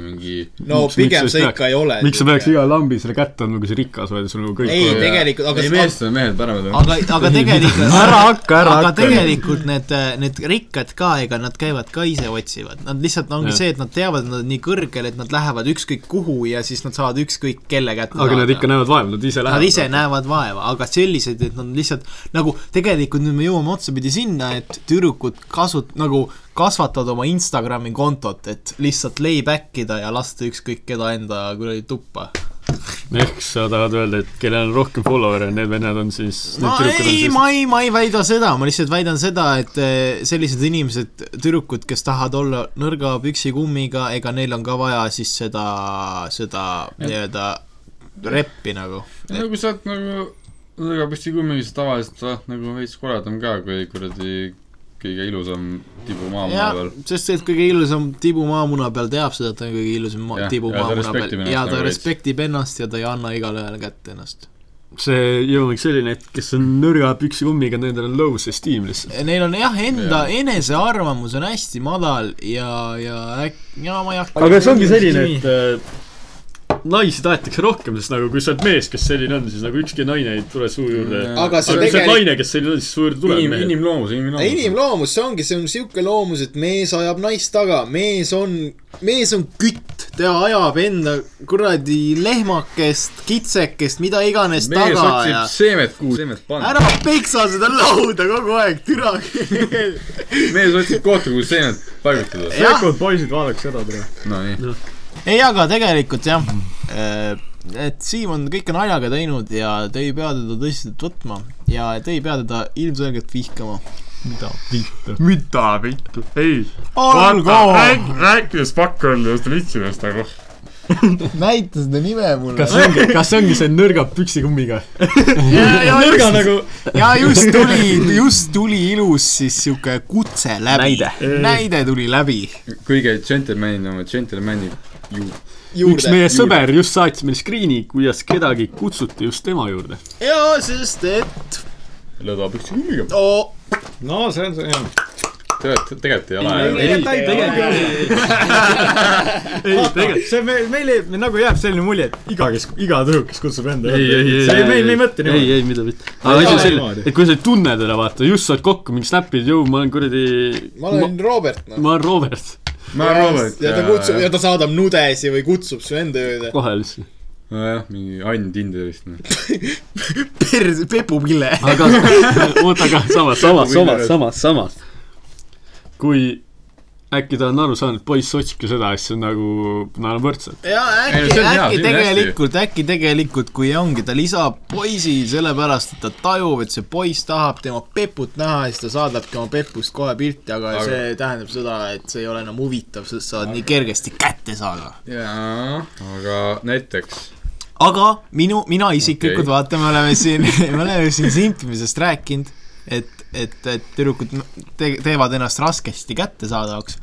mingi no Miks- pigem miks sa ikka ei ole. miks sa peaks iga lambi selle kätte andma, kui sa rikas oled ja sul nagu kõik ei, tegelikult, aga ei, meest on mehed paremad. aga, aga tegelikult ära hakka, ära aga hakka. tegelikult need, need rikkad ka, ega nad käivad ka ise otsivad, nad lihtsalt ongi Jah. see, et nad teavad, et nad on nii kõrgel, et nad lähevad ükskõik kuhu ja siis nad saavad ükskõik kelle kätte aga nad ikka näevad vaeva, nad ise Nad lähevad. ise näevad vaeva, aga sellised, et nad lihtsalt nagu tegelikult nüüd me jõuame otsapidi sinna, et tüdrukud kasut-, nagu kasvatavad oma Instagrami kontot, et lihtsalt layback ida ja lasta ükskõik keda enda kuradi tuppa. ehk sa tahad öelda, et kellel on rohkem follower'e, need vennad on siis, on ei, siis ma ei, ma ei väida seda, ma lihtsalt väidan seda, et eh, sellised inimesed, tüdrukud, kes tahavad olla nõrga püksikummiga, ega neil on ka vaja siis seda, seda nii-öelda reppi nagu. no kui sa oled nagu nõrga püstikummiga, siis tavaliselt sa oled nagu veits koledam ka, kui kuradi kõige ilusam tibu maamuna peal., sest see, et kõige ilusam tibu maamuna peal teab seda, et ta on kõige ilusam Jah, tibu ja ta maamuna peal ennast ja nagu ta veits. respektib ennast ja ta ei anna igale ühele kätte ennast. see jõuamegi selline, et kes on nõrga püksikummiga, nendel on low esteem lihtsalt. Neil on jah, enda enesearvamus on hästi madal ja, ja äk-, ja ma ei hakka aga see ongi selline, et äh, naisi tahetakse rohkem, sest nagu kui sa oled mees, kes selline on, siis nagu ükski naine ei tule suu juurde. Aga aga aga see kui sa oled naine, kes selline on, siis suu juurde tuleb inim, mehed. inimloomus, inimloomus. inimloomus, see ongi, see on siuke loomus, et mees ajab naist taga, mees on, mees on kütt, ta ajab enda kuradi lehmakest, kitsekest, mida iganes mees taga otsib ja seemet, kuhu seemet panna. ära peksa seda lauda kogu aeg, türa. mees otsib kohta, kuhu seemet paigutada. jah, poisid, vaadake seda tere. no nii. ei, aga tegelikult jah, et Siim on kõike naljaga teinud ja te ei pea teda tõsiselt võtma ja te ei pea teda ilmselgelt vihkama. mida vittu. mida vittu, ei. olgu, rääkides pakkõldudest vitsidest nagu. näita seda nime mulle. kas see ongi, kas see ongi see nõrga püksikummiga? ja nõrga just, nagu ja just tuli, just tuli ilus siis siuke kutse läbi. Näide. tuli läbi kõige džentelmenid oma džentelmeni ju. üks juurde. meie sõber just saatis meile screen'i, kuidas kedagi kutsuti just tema juurde. ja sest, et lõdvapüksi kummiga. oh, no see on see, jah. tegelikult, tegelikult ei ole. ei, tegelikult, ei, tegelikult. see me, meile me, nagu jääb selline mulje, et iga, kes, iga tüdruk, kes kutsub enda ei, ei, ei, see, me, me ei mõtle ei, niimoodi. ei, mida mitte. aga asi on selline et kui sa ei tunne teda, vaata, just saad kokku mingi snap'id, jõu, ma olen kuradi, ma olen Robert, noh. ma olen Robert, ma olen Robert ja ta kutsub ja ta saadab nudesi või kutsub su enda juurde. kohe lihtsalt. nojah, mingi Ann Tinderist. pers-, pepupille. aga oota, aga samas, samas, samas, samas, samas. kui äkki ta on aru saanud, et poiss otsibki seda asja nagu, nad on võrdsed. ja äkki, hea, äkki on tegelikult, äkki tegelikult, kui ongi, ta lisab poisi sellepärast, et ta tajub, et see poiss tahab tema peput näha ja siis ta saadabki oma pepust kohe pilti, aga, see tähendab seda, et see ei ole enam huvitav, sest sa oled nii kergesti kätte saada. jaa, aga näiteks aga minu, mina isiklikult okay., vaata, me oleme siin, me oleme siin simpimisest rääkinud, et, et, et tüdrukud te, teevad ennast raskesti kättesaadavaks.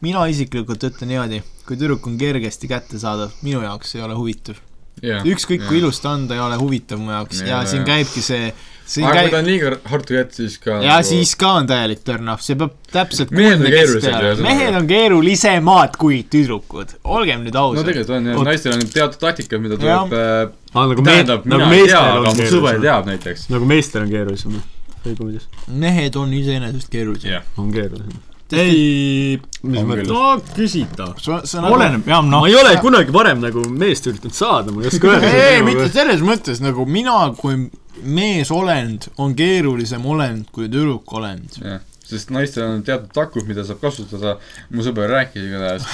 mina isiklikult ütlen niimoodi, kui tüdruk on kergesti kättesaadav, minu jaoks ei ole huvitav. jah. ükskõik kui. ilus ta on, ta ei ole huvitav mu jaoks ja, Jaa, ja siin jaa. käibki see, aga kui käib ta on liiga hard to get, siis ka ja siis ka on täielik turn off, see peab täpselt Mehed on ühesõnaga. mehed on keerulisemad kui tüdrukud, olgem nüüd no ausad. tegelikult on jah, naistel on teatud taktikad, mida tuleb äh, aa, nagu me-, tähendab, nagu mina ei tea, aga on mu sõber teab näiteks. nagu meestel on keerulisem, õigumises. mehed on iseenesest keerulised jah, on keerulisem. ei, mis On mõttes no see nagu oleneb, jah, noh ma. ei ole kunagi varem nagu meest üritanud saada, ma ei oska öelda. ei, mitte selles mõttes nagu mina kui meesolend on keerulisem olend kui tüdrukolend. jah, sest naistel on teatud takud, mida saab kasutada, mu sõber rääkis igatahes.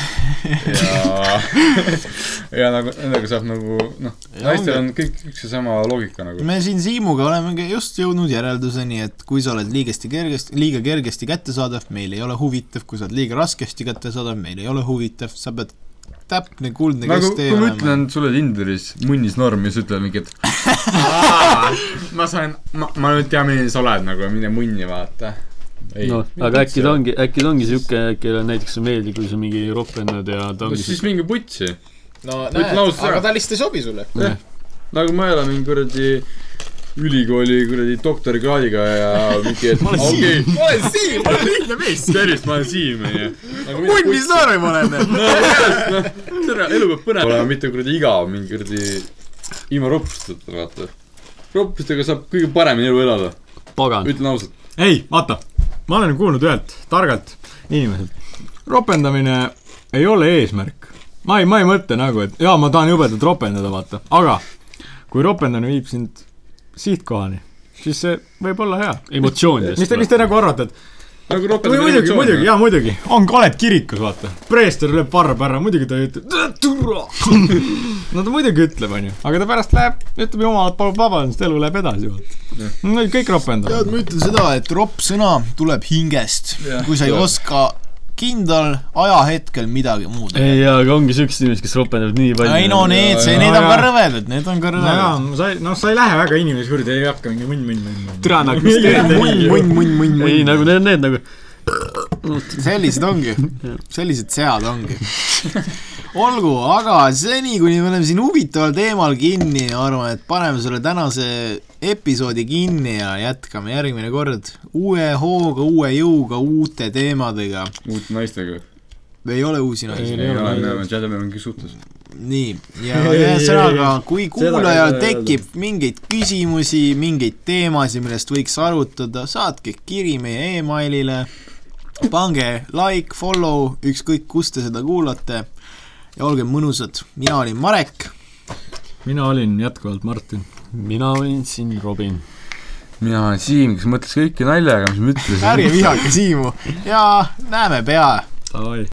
ja, ja nagu nendega saab nagu noh, naistel on kõik üks ja sama loogika nagu. me siin Siimuga olemegi just jõudnud järelduseni, et kui sa oled liigesti kergesti, liiga kergesti kättesaadav, meil ei ole huvitav, kui sa oled liiga raskesti kättesaadav, meil ei ole huvitav, sa pead täpne kuldne nagu, kesktee kui ma ütlen sulle Tinderis munnis norm ja sa ütled mingi, et ma sain, ma, ma nüüd tean, milline sa oled nagu, mine munni vaata. noh, aga äkki ta ongi, äkki ta ongi siuke, kellele näiteks ei meeldi, kui sa mingi ropendad ja ta no ongi siis siuke. minge putsi. no Ütle näed, aga ta lihtsalt ei sobi sulle. nagu ma ei ole mingi kuradi ülikooli kuradi doktorikraadiga ja mingi, et okei, ma olen Siim, ma olen lihtne mees. tervist, ma olen Siim, onju. munn, mis noorem ma olen. tere, elu peab põnev olema, mitte kuradi igav, mingi kuradi ilma ropusteta, vaata. ropustega saab kõige paremini elu elada, pagan. ütlen ausalt. ei, vaata, ma olen kuulnud ühelt targalt inimeselt, ropendamine ei ole eesmärk. ma ei, ma ei mõtle nagu, et jaa, ma tahan jubedalt ropendada, vaata, aga kui ropendamine viib sind sihtkohani, siis see võib olla hea. emotsioonidest. mis te, mis te nagu arvate, et nagu ropendamine muidugi, muidugi, jaa muidugi, on, oled kirikus, vaata, preester lööb varba ära, muidugi ta ei ütle, türa. no ta muidugi ütleb, onju, aga ta pärast läheb, ütleb jumalalt palub vabandust, elu läheb edasi, vaata. no kõik ropendavad. Tead,. ma ütlen seda, et ropp sõna tuleb hingest, kui sa ei oska kindlal ajahetkel midagi muud. ei aga ongi siuksed inimesed, kes ropendavad nii palju. ei no need, see, need on ka rõvedad, need on ka no rõvedad., sa ei, noh, sa ei lähe väga inimese juurde, ei hakka mingi munn, munn, munn, munn. türa nagu, mis teete munn, nii. munn, munn, munn, ei, nagu need, need nagu sellised ongi, sellised sead ongi. olgu, aga seni, kuni me oleme siin huvitaval teemal kinni, ma arvan, et paneme selle tänase episoodi kinni ja jätkame järgmine kord uue hooga, uue jõuga, uute teemadega. uute naistega. ei ole uusi naisi. ei ole, me oleme gentleman'i suhtes. nii, ja ühesõnaga, kui kuulajal tekib mingeid küsimusi, mingeid teemasid, millest võiks arutada, saatke kiri meie emailile, pange like, follow, ükskõik kust te seda kuulate ja olge mõnusad, mina olin Marek, mina olin jätkuvalt Martin. Mina olin siin Robin. mina olen Siim, kes mõtles kõike naljaga, mis ma ütlesin. ärge vihake Siimu ja näeme pea Davai.